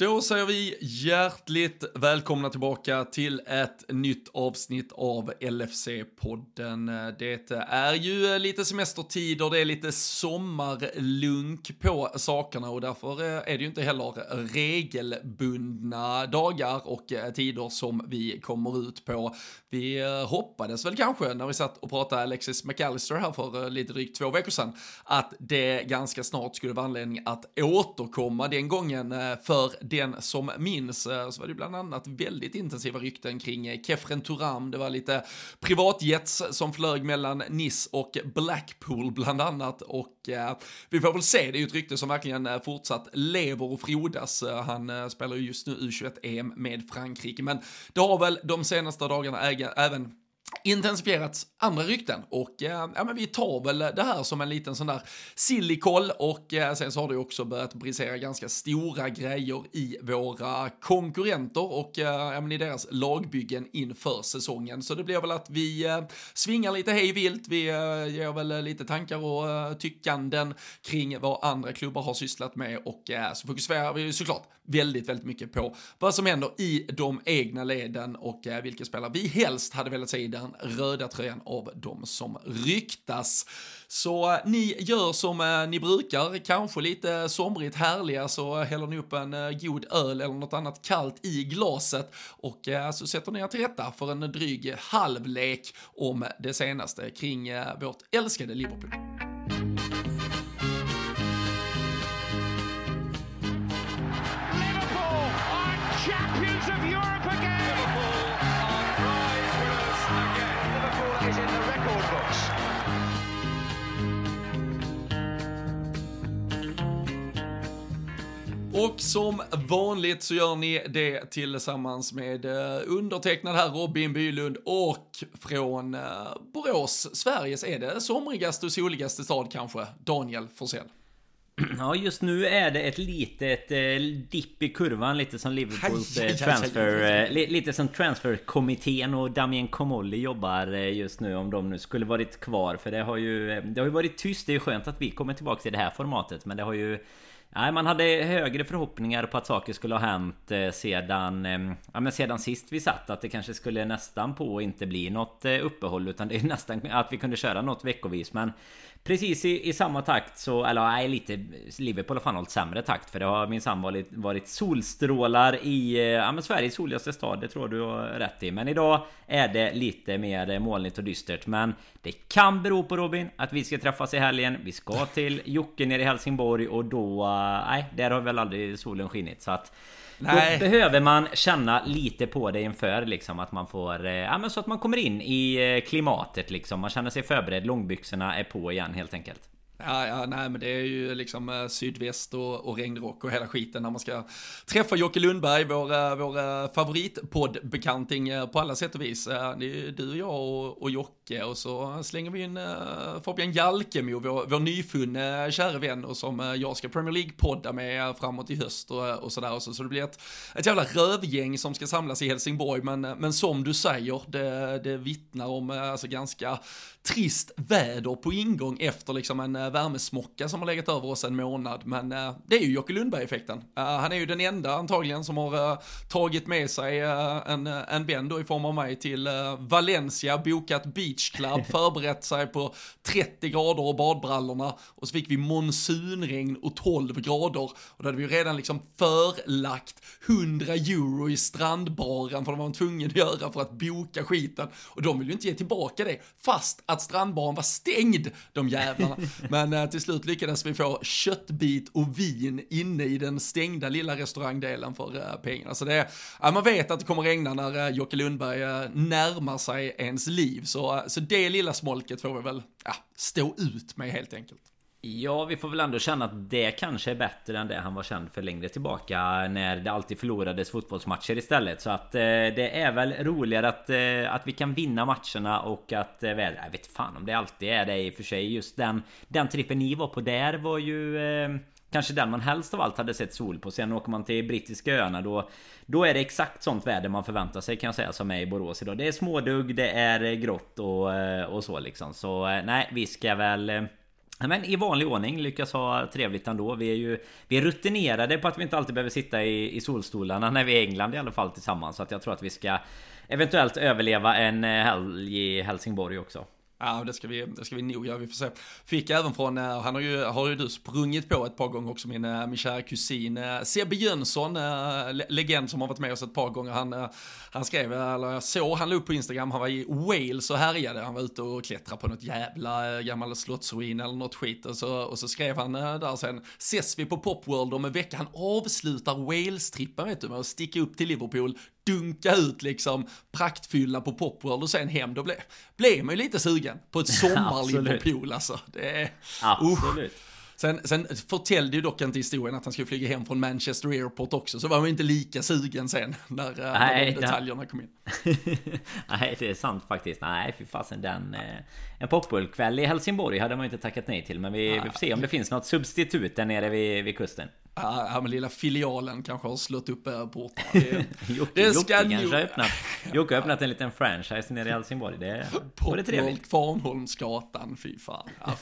Då säger vi hjärtligt välkomna tillbaka till ett nytt avsnitt av LFC-podden. Det är ju lite semestertid och det är lite sommarlunk på sakerna och därför är det ju inte heller regelbundna dagar och tider som vi kommer ut på. Vi hoppades väl kanske när vi satt och pratade Alexis McAllister här för lite drygt två veckor sedan att det ganska snart skulle vara anledning att återkomma den gången för den som minns eh, så var det bland annat väldigt intensiva rykten kring eh, Kefren Turam. Det var lite privatjets som flög mellan Nice och Blackpool bland annat och eh, vi får väl se, det är ju ett rykte som verkligen eh, fortsatt lever och frodas. Han spelar ju just nu U21-EM med Frankrike, men det har väl de senaste dagarna även intensifierats andra rykten. Och eh, ja, men vi tar väl det här som en liten sån där sillikoll och eh, sen så har det också börjat brisera ganska stora grejer i våra konkurrenter och eh, ja, men i deras lagbyggen inför säsongen. Så det blir väl att vi eh, svingar lite hej vilt, vi eh, ger väl lite tankar och eh, tyckanden kring vad andra klubbar har sysslat med. Och eh, så fokuserar vi såklart väldigt, väldigt mycket på vad som händer i de egna leden och eh, vilka spelare vi helst hade velat se i den röda tröjan av de som ryktas. Så eh, ni gör som eh, ni brukar, kanske lite somrigt härliga så häller ni upp en eh, god öl eller något annat kallt i glaset och så sätter ni er till rätta för en dryg halvlek om det senaste kring vårt älskade Liverpool. Liverpool Och som vanligt så gör ni det tillsammans med eh, undertecknad här Robin Bylund och från eh, Borås, Sveriges, är det somrigaste och soligaste stad kanske, Daniel Forsell? Ja, just nu är det ett litet eh, dipp i kurvan lite som Liverpools eh, transfer... Eh, lite som transferkommittén och Damien Comolli jobbar just nu om de nu skulle varit kvar. För det har ju... Det har ju varit tyst. Det är ju skönt att vi kommer tillbaka till det här formatet. Men det har ju... Nej, man hade högre förhoppningar på att saker skulle ha hänt eh, sedan, eh, ja, men sedan sist vi satt. Att det kanske skulle nästan på inte bli något eh, uppehåll utan det är nästan att vi kunde köra något veckovis. Men precis i, i samma takt så, eller nej lite, Liverpool har fan hållit sämre takt. För det har minsann varit, varit solstrålar i eh, ja, men Sveriges soligaste stad. Det tror du har rätt i. Men idag är det lite mer molnigt och dystert. Men det kan bero på Robin att vi ska träffas i helgen. Vi ska till Jocke nere i Helsingborg och då... Eh, nej, där har väl aldrig solen skinit. Så att... Nej. Då behöver man känna lite på det inför liksom att man får... eh, Ja men så att man kommer in i eh, klimatet liksom. Man känner sig förberedd. Långbyxorna är på igen helt enkelt. Ja, ja, nej, men det är ju liksom eh, sydväst och, och regnrock och hela skiten när man ska träffa Jocke Lundberg, vår, eh, vår eh, favoritpoddbekanting på alla sätt och vis. Det är ju du, jag och, och Jocke och så slänger vi in Fabian Jalkemo, vår, vår nyfunne kära vän och som jag ska Premier League-podda med framåt i höst och, och sådär. Och så, så det blir ett, ett jävla rövgäng som ska samlas i Helsingborg, men, men som du säger, det, det vittnar om alltså ganska trist väder på ingång efter liksom en eh, värmesmocka som har legat över oss en månad. Men eh, det är ju Jocke Lundberg-effekten. Eh, han är ju den enda antagligen som har tagit med sig en, en vän då i form av mig till Valencia, bokat Beach Club, förberett sig på 30 grader och badbrallorna och så fick vi monsunregn och 12 grader och då hade vi ju redan liksom förlagt 100 euro i strandbaren för det var man tvungen att göra för att boka skiten och de vill ju inte ge tillbaka det fast att strandbaren var stängd, de jävlarna. Men eh, till slut lyckades vi få köttbit och vin inne i den stängda lilla restaurangdelen för eh, pengarna. Så det är, ja, man vet att det kommer regna när eh, Jocke Lundberg närmar sig ens liv. Så, så det lilla smolket får vi väl ja, stå ut med helt enkelt. Ja, vi får väl ändå känna att det kanske är bättre än det han var känd för längre tillbaka När det alltid förlorades fotbollsmatcher istället. Så att eh, det är väl roligare att, eh, att vi kan vinna matcherna och att eh, väl, Jag vet fan om det alltid är det i och för sig. Just den, den trippen ni var på där var ju eh, Kanske den man helst av allt hade sett sol på. Sen åker man till brittiska öarna då Då är det exakt sånt väder man förväntar sig kan jag säga som är i Borås idag. Det är smådugg, det är eh, grått och, eh, och så liksom. Så eh, nej, vi ska väl men i vanlig ordning lyckas ha trevligt ändå. Vi är ju vi är rutinerade på att vi inte alltid behöver sitta i, i solstolarna när vi är i England i alla fall tillsammans. Så att jag tror att vi ska eventuellt överleva en eh, helg i Helsingborg också. Ja, det ska vi, det ska vi nog göra, vi får se. Fick även från, eh, han har ju, har ju du sprungit på ett par gånger också, min, eh, min kära kusin eh, Sebbe Jönsson, legend som har varit med oss ett par gånger. Han, han skrev, eller jag såg, han la upp på Instagram, han var i Wales och härjade, han var ute och klättrade på något jävla gammal slottsruin eller något skit och så, och så skrev han där sen, ses vi på Popworld om en vecka, han avslutar Wales-trippen vet du med att sticka upp till Liverpool, dunka ut liksom praktfylla på Popworld och sen hem, då blev, blev man ju lite sugen på ett sommar-Liverpool alltså. Det är, Absolut. Uh. Sen, sen förtällde ju dock inte historien att han skulle flyga hem från Manchester Airport också, så var man inte lika sugen sen när, Nej, när de detaljerna kom in. Nej, det är sant faktiskt. Nej, fy fasen den... Eh, en popbullkväll i Helsingborg hade man ju inte tackat nej till, men vi, vi får se om det finns något substitut där nere vid, vid kusten. Ja, men lilla filialen kanske har slått upp portarna. Det, Jocke, Jocke kanske har öppnat, Jocke har öppnat en liten franchise nere i Helsingborg. Det vore trevligt. Kvarnholmsgatan, fy fan. Ja.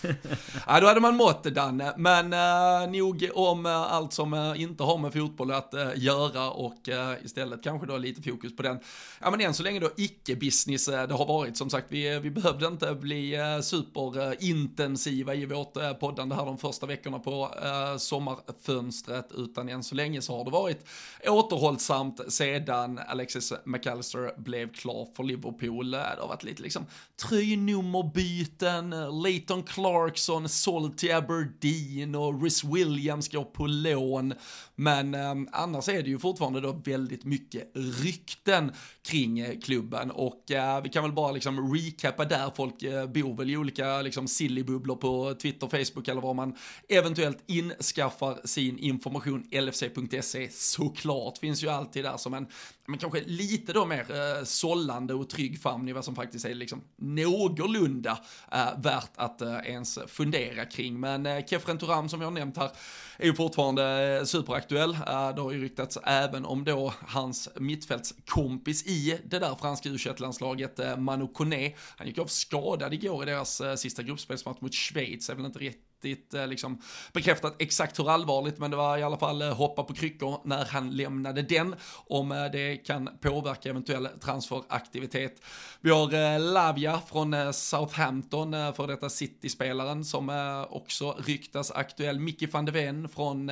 ja, då hade man mått Danne. Men uh, nog om uh, allt som uh, inte har med fotboll att uh, göra och istället kanske då lite fokus på den, ja men än så länge då icke-business det har varit. Som sagt, vi, vi behövde inte bli superintensiva i vårt poddande här de första veckorna på sommarfönstret fönstret, utan än så länge så har det varit återhållsamt sedan Alexis McAllister blev klar för Liverpool. Det har varit lite liksom tröjnummerbyten, Leighton Clarkson såld till Aberdeen och Rhys Williams går på lån. Men eh, annars är det ju fortfarande då väldigt mycket rykten kring eh, klubben och eh, vi kan väl bara liksom recappa där, folk eh, bor väl i olika liksom sillybubblor på Twitter, Facebook eller var man eventuellt inskaffar sin information. LFC.se såklart finns ju alltid där som en, men kanske lite då mer eh, sållande och trygg famn i vad som faktiskt är liksom någorlunda eh, värt att eh, ens fundera kring. Men eh, Kefren Turam som jag har nämnt här är ju fortfarande eh, superaktuell. Eh, det har ju ryktats även om då hans mittfältskompis i det där franska u landslaget eh, Manu Kone. Han gick av skadad igår i deras eh, sista gruppspelsmatch mot Schweiz, är väl inte rätt riktigt eh, liksom bekräftat exakt hur allvarligt, men det var i alla fall eh, hoppa på kryckor när han lämnade den, om eh, det kan påverka eventuell transferaktivitet. Vi har eh, Lavia från eh, Southampton, eh, för detta City-spelaren, som också ryktas aktuell. Micke van de Ven från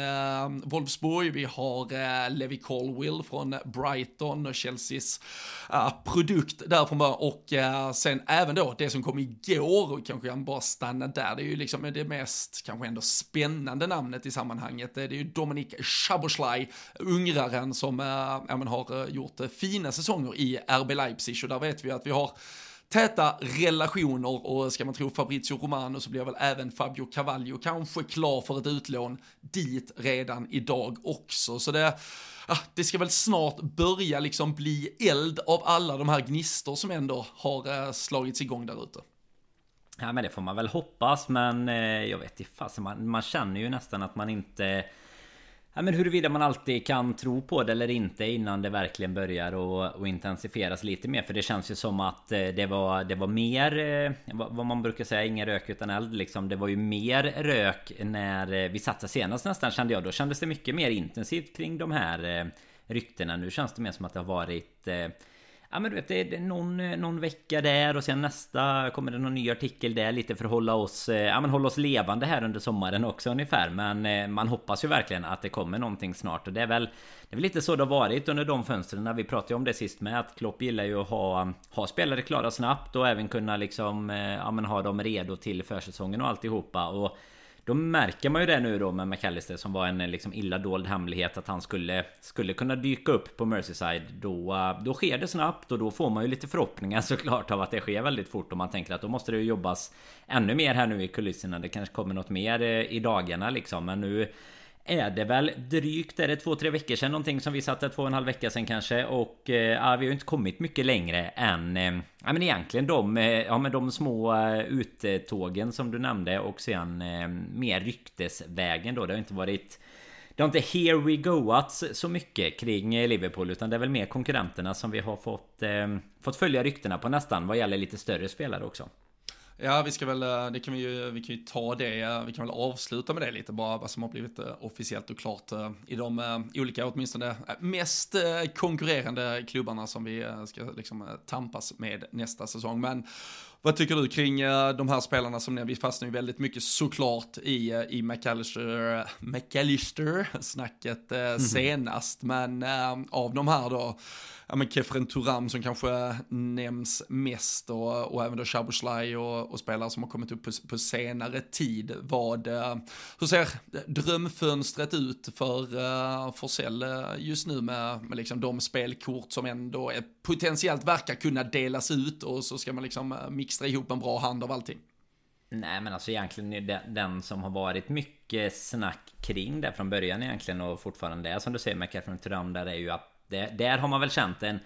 Wolfsburg. Vi har Levi Colwill från Brighton och Chelseas produkt där från början. Och sen även då det som kom igår, och kanske kan bara stanna där, det är ju liksom det mest mest kanske ändå spännande namnet i sammanhanget. Det är ju Dominik Schaboslaj, ungraren som äh, ja, har eh, gjort eh, fina säsonger i RB Leipzig och där vet vi att vi har täta relationer och ska man tro Fabrizio Romano så blir väl även Fabio Cavaglio kanske klar för ett utlån dit redan idag också. Så det, ah, det ska väl snart börja liksom bli eld av alla de här gnistor som ändå har slagits igång där ute. Ja men det får man väl hoppas men eh, jag vet inte man, man känner ju nästan att man inte Ja men huruvida man alltid kan tro på det eller inte innan det verkligen börjar och, och intensifieras lite mer. För det känns ju som att eh, det var, det var mer eh, Vad man brukar säga, ingen rök utan eld liksom. Det var ju mer rök när eh, vi satt senast nästan kände jag. Då kändes det mycket mer intensivt kring de här ryktena. Nu känns det mer som att det har varit Ja men du vet, det är någon, någon vecka där och sen nästa kommer det någon ny artikel där lite för att hålla oss, eh, ja men hålla oss levande här under sommaren också ungefär. Men eh, man hoppas ju verkligen att det kommer någonting snart och det är väl Det är väl lite så det har varit under de fönstren. Vi pratade ju om det sist med att Klopp gillar ju att ha, ha spelare klara snabbt och även kunna liksom, eh, ja men ha dem redo till försäsongen och alltihopa. Och då märker man ju det nu då med McAllister som var en eh, liksom illa dold hemlighet att han skulle Skulle kunna dyka upp på Merseyside. Då, eh, då sker det snabbt och då får man ju lite förhoppningar såklart av att det sker väldigt fort och man tänker att då måste det ju jobbas Ännu mer här nu i kulisserna. Det kanske kommer något mer eh, i dagarna liksom. Men nu är det väl drygt, är det två, tre veckor sedan någonting som vi satte två och en halv vecka sedan kanske och eh, ja, vi har ju inte kommit mycket längre än eh, ja men egentligen de, eh, ja men de små eh, uttågen som du nämnde och sen eh, mer ryktesvägen då. Det har inte varit det har inte here we goats så mycket kring Liverpool utan det är väl mer konkurrenterna som vi har fått, eh, fått följa ryktena på nästan vad gäller lite större spelare också. Ja, vi ska väl, eh, det kan vi ju, vi kan ju ta det, vi kan väl avsluta med det lite bara, vad som har blivit eh, officiellt och klart eh, i de olika, åtminstone mest konkurrerande klubbarna som vi ska liksom tampas med nästa säsong. Men vad tycker du kring de här spelarna som vi fastnar ju väldigt mycket såklart i, i McAllister, McAllister-snacket mm. senast, men av de här då, ja men Kefren Turam som kanske nämns mest och, och även då Shabuslaj och, och, spelare som har kommit upp på, på senare tid. Vad, hur ser drömfönstret ut för Forsell just nu med, med liksom de spelkort som ändå är, potentiellt verkar kunna delas ut och så ska man liksom eh, mixtra ihop en bra hand av allting? Nej men alltså egentligen den, den som har varit mycket snack kring det från början egentligen och fortfarande är som du säger med Catherine Turam där är ju att det, där har man väl känt en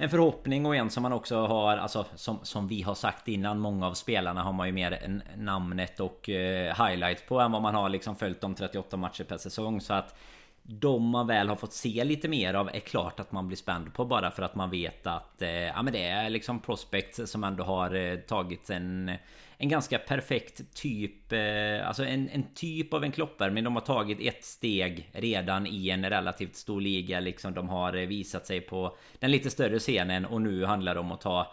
en förhoppning och en som man också har, alltså som, som vi har sagt innan Många av spelarna har man ju mer namnet och eh, highlights på än vad man har liksom följt de 38 matcher per säsong så att de man väl har fått se lite mer av är klart att man blir spänd på bara för att man vet att eh, ja men det är liksom prospects som ändå har eh, tagit en en ganska perfekt typ eh, Alltså en, en typ av en klopper. Men de har tagit ett steg redan i en relativt stor liga liksom De har eh, visat sig på den lite större scenen och nu handlar det om att ta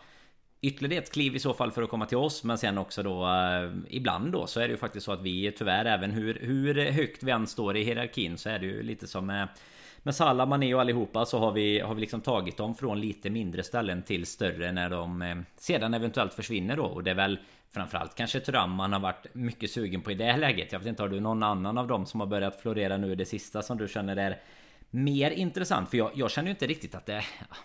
Ytterligare ett kliv i så fall för att komma till oss Men sen också då eh, Ibland då så är det ju faktiskt så att vi tyvärr även hur, hur högt vi än står i hierarkin Så är det ju lite som med med Salah, Mané och allihopa så har vi, har vi liksom tagit dem från lite mindre ställen till större när de eh, sedan eventuellt försvinner då. Och det är väl Framförallt kanske Turam man har varit mycket sugen på i det läget. Jag vet inte, har du någon annan av dem som har börjat florera nu i det sista som du känner är mer intressant? För jag, jag känner ju inte riktigt att det...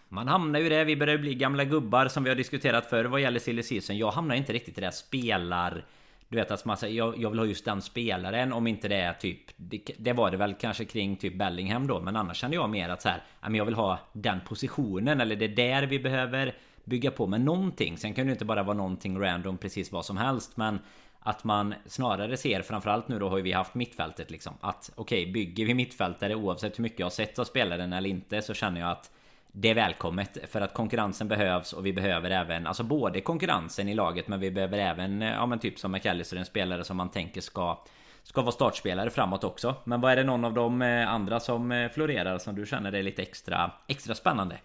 Man hamnar ju där, vi börjar bli gamla gubbar som vi har diskuterat förr vad gäller silly season. Jag hamnar inte riktigt i det spelar... Du vet att man säger jag, jag vill ha just den spelaren om inte det är typ det, det, var det väl kanske kring typ Bellingham då Men annars känner jag mer att så här Jag vill ha den positionen eller det är där vi behöver bygga på med någonting. Sen kan det inte bara vara någonting random precis vad som helst. Men att man snarare ser framförallt nu då har vi haft mittfältet liksom. Att okej, okay, bygger vi mittfältare oavsett hur mycket jag har sett av spelaren eller inte så känner jag att det är välkommet för att konkurrensen behövs och vi behöver även Alltså både konkurrensen i laget men vi behöver även Ja men typ som McAllister en spelare som man tänker ska Ska vara startspelare framåt också Men vad är det någon av de eh, andra som eh, florerar som du känner är lite extra Extra spännande?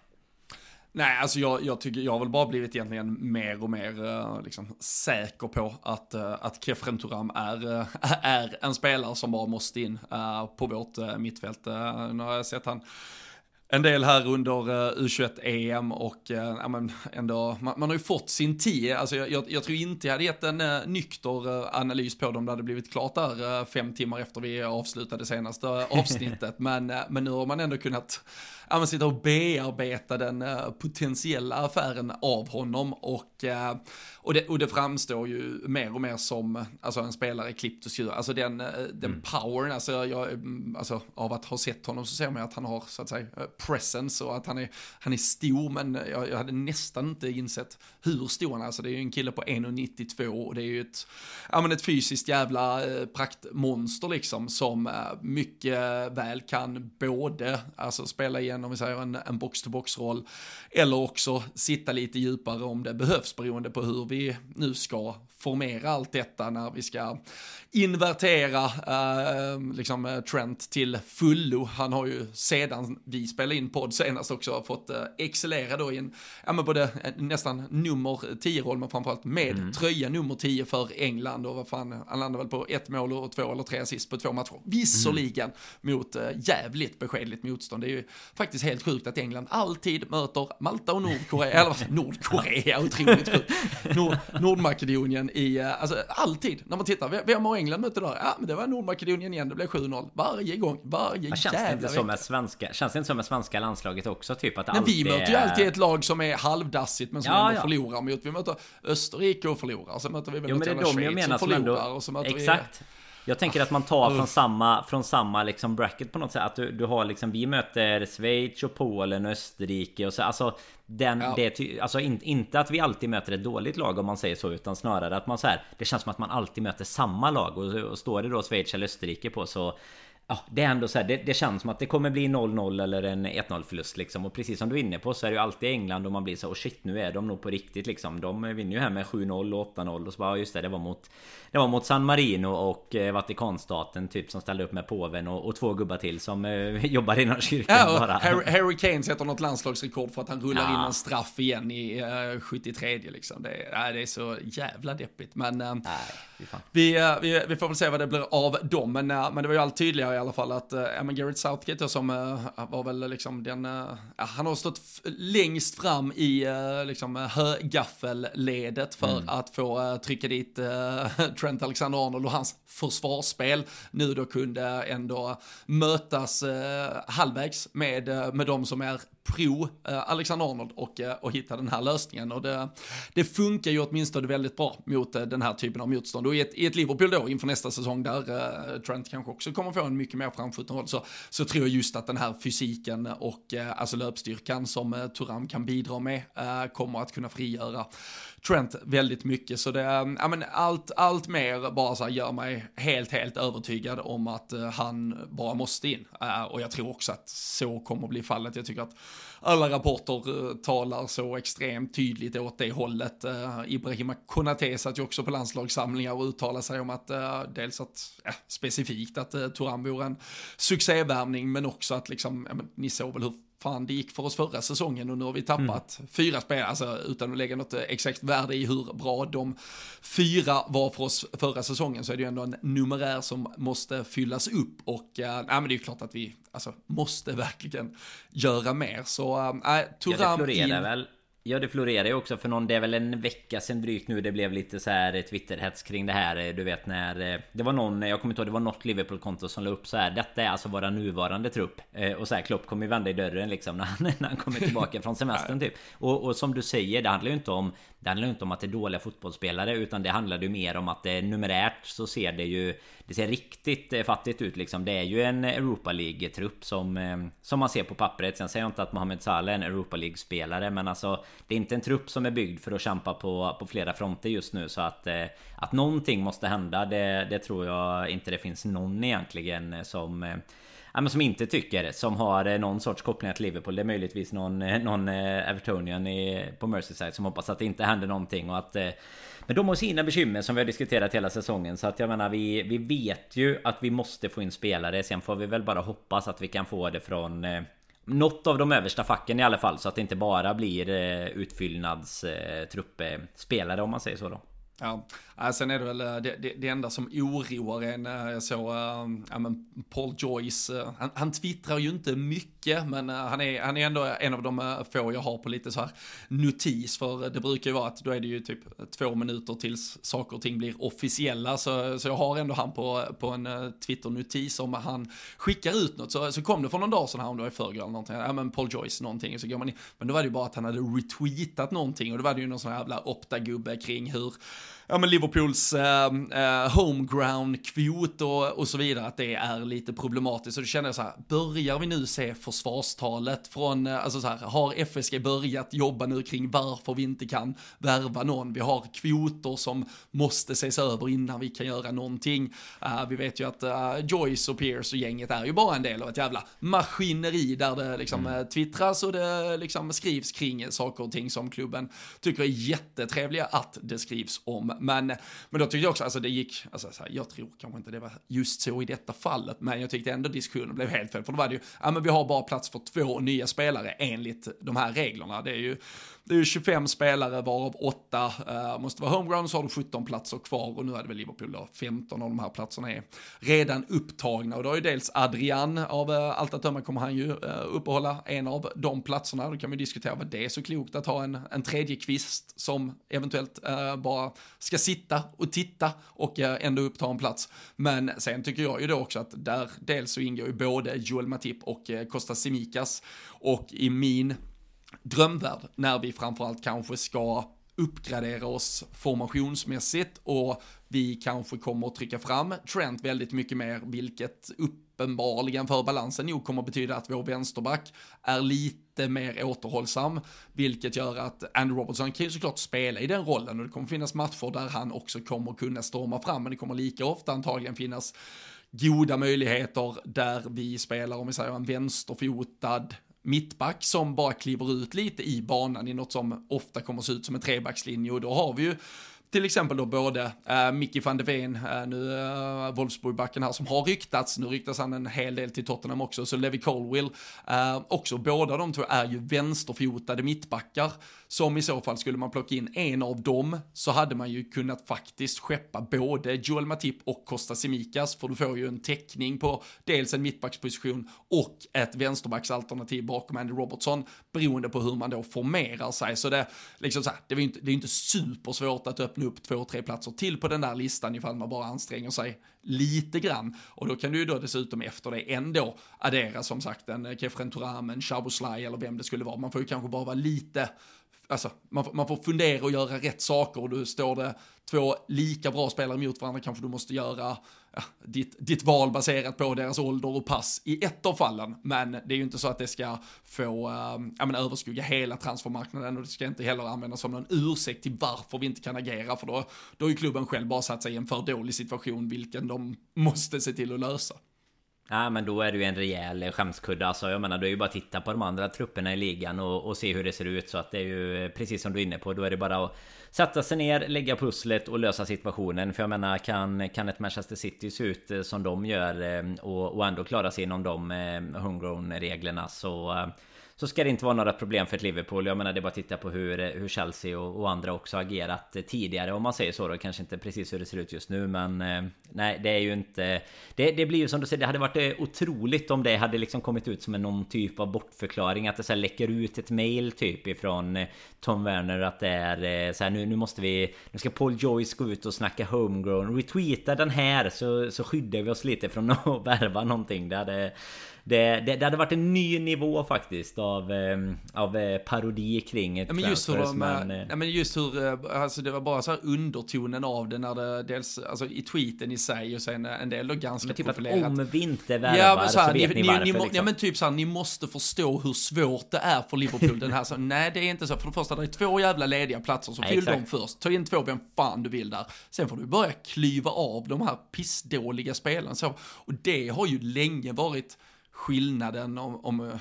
Nej, alltså jag, jag tycker, jag har väl bara blivit egentligen mer och mer eh, liksom, säker på att, eh, att Kefren Turam är, eh, är en spelare som bara måste in på vårt mittfält. nu har jag sett han en del här under uh, U21-EM och uh, ja, men ändå, man, man, har ju fått sin tid. Alltså, jag, jag, jag tror inte jag hade gett en uh, nykter uh, analys på dem det hade blivit klart där fem timmar efter vi avslutade senaste avsnittet. men, men nu har man ändå kunnat ja, men sitta och bearbeta den potentiella affären av honom och och det, och det framstår ju mer och mer som alltså, en spelare klippt och skuren. Alltså den, eh, den mm. powern, alltså, jag, mm, alltså, av att ha sett honom så ser man att han har så att säga eh, presence och att han är, han är stor. Men jag, jag hade nästan inte insett hur stor han är. Alltså det är ju en kille på 1,92 och det är ju ett, ja, men ett fysiskt jävla eh, praktmonster liksom som eh, mycket väl kan både alltså, spela igen om vi säger en, en box-to-box-roll eller också sitta lite djupare om det behövs beroende på hur vi nu ska formera allt detta när vi ska invertera uh, liksom uh, Trent till fullo. Han har ju sedan vi spelade in podd senast också fått uh, excellera då i en, ja men både nästan nummer 10-roll men framförallt med mm. tröja nummer 10 för England och vad fan, han landade väl på ett mål och två eller tre assist på två matcher. Visserligen mm. mot uh, jävligt beskedligt motstånd. Det är ju faktiskt helt sjukt att England alltid möter Malta och Nordkorea, eller Nordkorea, otroligt sjukt. Nord, Nordmakedonien i, alltså alltid när man tittar, vem har England mött idag? Ja, men det var Nordmakedonien igen, det blev 7-0. Varje gång, varje känns jävla det inte som med svenska, Känns det inte som med svenska landslaget också? Typ att men vi möter ju alltid ett lag som är halvdassigt men som ja, ändå ja. förlorar mot. Vi möter Österrike och förlorar, sen möter vi väl jo, men det är de jag menar som förlorar ändå, och så möter Exakt. vi... Jag tänker att man tar från samma, från samma liksom bracket på något sätt. Att du, du har liksom, vi möter Schweiz och Polen och Österrike och så. Alltså, den, ja. det, alltså in, inte att vi alltid möter ett dåligt lag om man säger så. Utan snarare att man så här, det känns som att man alltid möter samma lag. Och, och står det då Schweiz eller Österrike på så Ja, det är ändå så här, det, det, känns som att det kommer bli 0-0 eller en 1-0 förlust liksom. Och precis som du är inne på så är det ju alltid England och man blir så oh shit nu är de nog på riktigt liksom. De vinner ju här med 7-0 och 8-0 och så bara just det, det var mot Det var mot San Marino och eh, Vatikanstaten typ som ställde upp med påven och, och två gubbar till som eh, jobbar inom kyrkan ja, bara. Harry, Harry Kane sätter något landslagsrekord för att han rullar ja. in en straff igen i uh, 73 liksom. Det, äh, det är så jävla deppigt. Men uh, Nej, vi, uh, vi, vi, får väl se vad det blir av dem. Men, men det var ju allt tydligare i alla fall att ja, men Garrett Southgate som var väl liksom den, han har stått längst fram i liksom högaffelledet för mm. att få trycka dit Trent Alexander-Arnold och hans försvarsspel nu då kunde ändå mötas halvvägs med, med de som är pro eh, Alexander Arnold och, eh, och hitta den här lösningen. Och det, det funkar ju åtminstone väldigt bra mot eh, den här typen av motstånd. Och i ett, i ett Liverpool då inför nästa säsong där eh, Trent kanske också kommer få en mycket mer framskjuten roll så, så tror jag just att den här fysiken och eh, alltså löpstyrkan som eh, Turam kan bidra med kommer att kunna frigöra Trent väldigt mycket. Så det, ehm, ja men allt, allt mer bara så här gör mig helt, helt övertygad om att eh, han bara måste in. Eh, och jag tror också att så kommer bli fallet. Jag tycker att alla rapporter eh, talar så extremt tydligt åt det hållet. Ibrahima Konate satt ju också på landslagssamlingar och uttalade sig om att dels att ja, specifikt att Toran vore en succévärvning men också att liksom, ja, men, ni såg väl hur fan det gick för oss förra säsongen och nu har vi tappat mm. fyra spelare, alltså utan att lägga något exakt värde i hur bra de fyra var för oss förra säsongen så är det ju ändå en numerär som måste fyllas upp och äh, men det är ju klart att vi alltså, måste verkligen göra mer. Så äh, Turam ja, det in... väl Ja det florerar ju också för någon, det är väl en vecka sedan drygt nu det blev lite så här Twitterhets kring det här Du vet när eh, Det var någon, jag kommer inte ihåg, det var något Liverpool-konto som la upp så här Detta är alltså våra nuvarande trupp. Eh, Och så här Klopp kommer ju vända i dörren liksom när han, när han kommer tillbaka från semestern typ. Och, och som du säger, det handlar ju inte om det handlar ju inte om att det är dåliga fotbollsspelare Utan det handlar ju mer om att det numerärt så ser det ju Det ser riktigt eh, fattigt ut liksom. Det är ju en Europa League-trupp som eh, Som man ser på pappret. Sen säger jag inte att Mohamed Salah är en Europa League-spelare Men alltså det är inte en trupp som är byggd för att kämpa på, på flera fronter just nu. Så att eh, Att någonting måste hända det, det tror jag inte det finns någon egentligen som Ja, men som inte tycker, som har eh, någon sorts kopplingar till Liverpool. Det är möjligtvis någon, eh, någon eh, Evertonian i, på Merseyside som hoppas att det inte händer någonting och att Men de har sina bekymmer som vi har diskuterat hela säsongen Så att jag menar vi, vi vet ju att vi måste få in spelare Sen får vi väl bara hoppas att vi kan få det från något av de översta facken i alla fall så att det inte bara blir eh, utfyllnadstruppspelare om man säger så då. Ja, äh, sen är det väl eh, det, det, det enda som oroar en, eh, jag såg äh, ja, men Paul Joyce, äh, han, han twittrar ju inte mycket, men äh, han, är, han är ändå en av de äh, få jag har på lite så här notis, för det brukar ju vara att då är det ju typ två minuter tills saker och ting blir officiella, så, så jag har ändå han på, på en äh, Twitter-notis om han skickar ut något, så, så kom det för någon dag sedan här, om det var i förrgår eller någonting, ja men Paul Joyce någonting, så går man in, men då var det ju bara att han hade retweetat någonting, och då var det ju någon sån här jävla opta-gubbe kring hur ja, men Liverpools eh, eh, homeground-kvot och, och så vidare, att det är lite problematiskt. Så då känner jag så här, börjar vi nu se försvarstalet från, eh, alltså så här, har FSG börjat jobba nu kring varför vi inte kan värva någon? Vi har kvoter som måste ses över innan vi kan göra någonting. Uh, vi vet ju att uh, Joyce och Pierce och gänget är ju bara en del av ett jävla maskineri där det liksom mm. twittras och det liksom skrivs kring saker och ting som klubben tycker är jättetrevliga att det skrivs om. Men, men då tyckte jag också, alltså det gick, alltså så här, jag tror kanske inte det var just så i detta fallet, men jag tyckte ändå diskussionen blev helt fel, för då var det ju, ja men vi har bara plats för två nya spelare enligt de här reglerna. Det är ju det är ju 25 spelare varav 8 uh, eh, måste vara homegrown, så har du 17 platser kvar. Och nu är det väl Liverpool då, 15 av de här platserna är redan upptagna. Och då är ju dels Adrian, av uh, allt att döma kommer han ju uh, uppehålla en av de platserna, då kan vi diskutera vad det är så klokt att ha en, en tredje kvist som eventuellt uh, bara ska sitta och titta och uh, ändå uppta en plats. Men sen tycker jag ju då också att där dels så ingår ju både Joel Matip och uh, Kostas Simikas och i min drömvärld när vi framförallt kanske ska uppgradera oss formationsmässigt och vi kanske kommer att trycka fram Trent väldigt mycket mer, vilket uppenbarligen för balansen nog kommer att betyda att vår vänsterback är lite mer återhållsam, vilket gör att Andrew Robertson kan ju såklart spela i den rollen och det kommer finnas matcher där han också kommer kunna storma fram, men det kommer lika ofta antagligen finnas goda möjligheter där vi spelar, om vi säger en vänsterfotad mittback som bara kliver ut lite i banan i något som ofta kommer att se ut som en trebackslinje. Och då har vi ju till exempel då både eh, Mickey van de Ven, eh, nu äh, Wolfsburgbacken här som har ryktats, nu ryktas han en hel del till Tottenham också, så Levi Colwill eh, också, båda de två är ju vänsterfotade mittbackar som i så fall skulle man plocka in en av dem så hade man ju kunnat faktiskt skeppa både Joel Matip och Costa Simikas för du får ju en täckning på dels en mittbacksposition och ett vänsterbacksalternativ bakom Andy Robertson beroende på hur man då formerar sig. Så det, liksom så här, det, är inte, det är inte supersvårt att öppna upp två, tre platser till på den där listan ifall man bara anstränger sig lite grann. Och då kan du ju då dessutom efter det ändå addera som sagt en eh, Kefren Turam, en Shabuslaj eller vem det skulle vara. Man får ju kanske bara vara lite alltså, man, man får fundera och göra rätt saker och du står det två lika bra spelare mot varandra kanske du måste göra ditt, ditt val baserat på deras ålder och pass i ett av fallen. Men det är ju inte så att det ska få äh, ja, men överskugga hela transfermarknaden och det ska inte heller användas som någon ursäkt till varför vi inte kan agera för då, då har ju klubben själv bara satt sig i en för dålig situation vilken de måste se till att lösa. Ja men då är det ju en rejäl skämskudde alltså. Jag menar det är ju bara att titta på de andra trupperna i ligan och, och, se hur det ser ut. Så att det är ju eh, precis som du är inne på. Då är det bara att sätta sig ner, lägga pusslet och lösa situationen. För jag menar kan, kan ett Manchester City se ut eh, som de gör eh, och, och ändå klara sig inom de homegrown reglerna så så ska det inte vara några problem för ett Liverpool. Jag menar det är bara att titta på hur, hur Chelsea och, och andra också agerat eh, tidigare om man säger så då. Kanske inte precis hur det ser ut just nu men eh, nej det är ju inte... Det, det blir ju som du säger, det hade varit eh, otroligt om det hade liksom kommit ut som en någon typ av bortförklaring. Att det så här läcker ut ett mail typ ifrån Tom Werner att det är så här nu, nu måste vi... Nu ska Paul Joyce gå ut och snacka homegrown. Retweeta den här så, så skyddar vi oss lite från att värva någonting. Det hade det, det, det, hade varit en ny nivå faktiskt av, ehm, av eh, parodi kring ett ja, men just hur de, men, eh, ja, men just hur, eh, alltså det var bara så här undertonen av det när det dels, alltså i tweeten i sig och sen en del då ganska men typ profilerat. Att om vi inte värvar ja, men så, här, så vet ni, ni varför ni, liksom. Ja men typ såhär, ni måste förstå hur svårt det är för Liverpool den här, så, nej det är inte så, för det första det är två jävla lediga platser, så fyll dem först, ta in två vem fan du vill där, sen får du börja klyva av de här pissdåliga spelarna så, och det har ju länge varit skillnaden om, om, eh,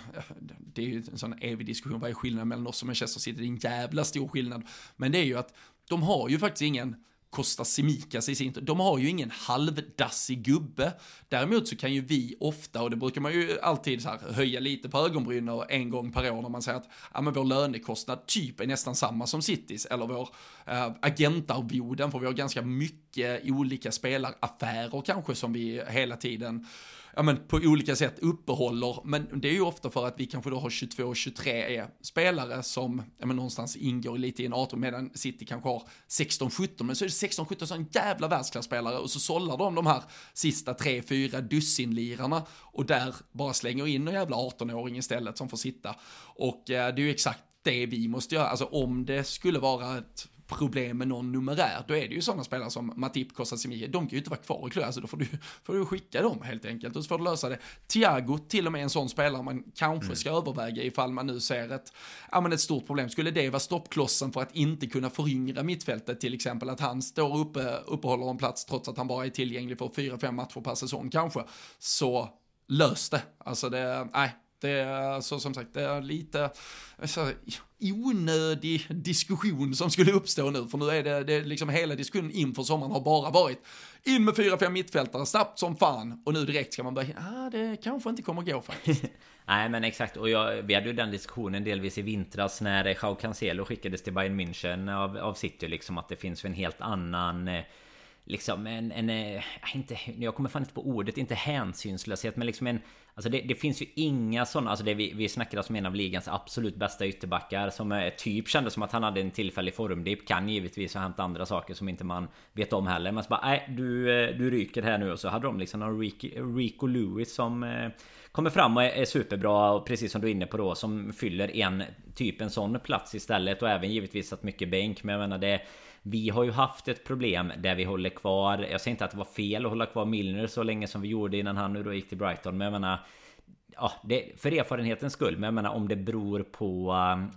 det är ju en sån evig diskussion, vad är skillnaden mellan oss och Manchester City? Det är en jävla stor skillnad. Men det är ju att de har ju faktiskt ingen Costa Simikas i sin De har ju ingen halvdassig gubbe. Däremot så kan ju vi ofta, och det brukar man ju alltid så här höja lite på ögonbrynen en gång per år när man säger att ja, men vår lönekostnad typ är nästan samma som Citys, eller vår eh, äh, agentarvoden, för vi har ganska mycket olika spelaraffärer kanske som vi hela tiden ja, men på olika sätt uppehåller. Men det är ju ofta för att vi kanske då har 22-23 spelare som ja, men någonstans ingår lite i en 18 medan City kanske har 16-17. Men så är det 16-17 som en jävla världsklasspelare och så sållar de de här sista 3-4 dussinlirarna och där bara slänger in en jävla 18-åring istället som får sitta. Och eh, det är ju exakt det vi måste göra. Alltså om det skulle vara ett problem med någon numerär, då är det ju sådana spelare som Matip, Kostasimi, de kan ju inte vara kvar i klubben, alltså då får du, får du skicka dem helt enkelt och så får du lösa det. Thiago, till och med en sån spelare man kanske mm. ska överväga ifall man nu ser ett, ja men ett stort problem. Skulle det vara stoppklossen för att inte kunna föryngra mittfältet till exempel, att han står uppe, uppehåller en plats trots att han bara är tillgänglig för fyra, fem matcher per säsong kanske, så lös det. Alltså det, nej, det är så som sagt, det är lite så, onödig diskussion som skulle uppstå nu, för nu är det, det är liksom hela diskussionen inför sommaren har bara varit in med fyra, fem mittfältare, snabbt som fan, och nu direkt ska man börja, ah, det kanske inte kommer gå faktiskt. Nej men exakt. Och jag, vi hade ju den diskussionen delvis i vintras när Jao Cancelo skickades till Bayern München av, av City liksom att det finns en helt annan eh, Liksom en, en, eh, inte, jag kommer fan inte på ordet, inte hänsynslöshet men liksom en Alltså det, det finns ju inga sådana, alltså det vi, vi snackade som en av ligans absolut bästa ytterbackar Som är, typ kändes som att han hade en tillfällig formdipp. Kan givetvis ha hänt andra saker som inte man vet om heller. Men så bara, nej du, eh, du ryker här nu. Och så hade de liksom någon Rico, Lewis som eh, Kommer fram och är, är superbra. Och precis som du är inne på då Som fyller en typ en sån plats istället. Och även givetvis att mycket bänk. Men jag menar det vi har ju haft ett problem där vi håller kvar Jag säger inte att det var fel att hålla kvar Milner så länge som vi gjorde innan han nu då gick till Brighton Men jag menar Ja, det, för erfarenhetens skull. Men jag menar om det beror på,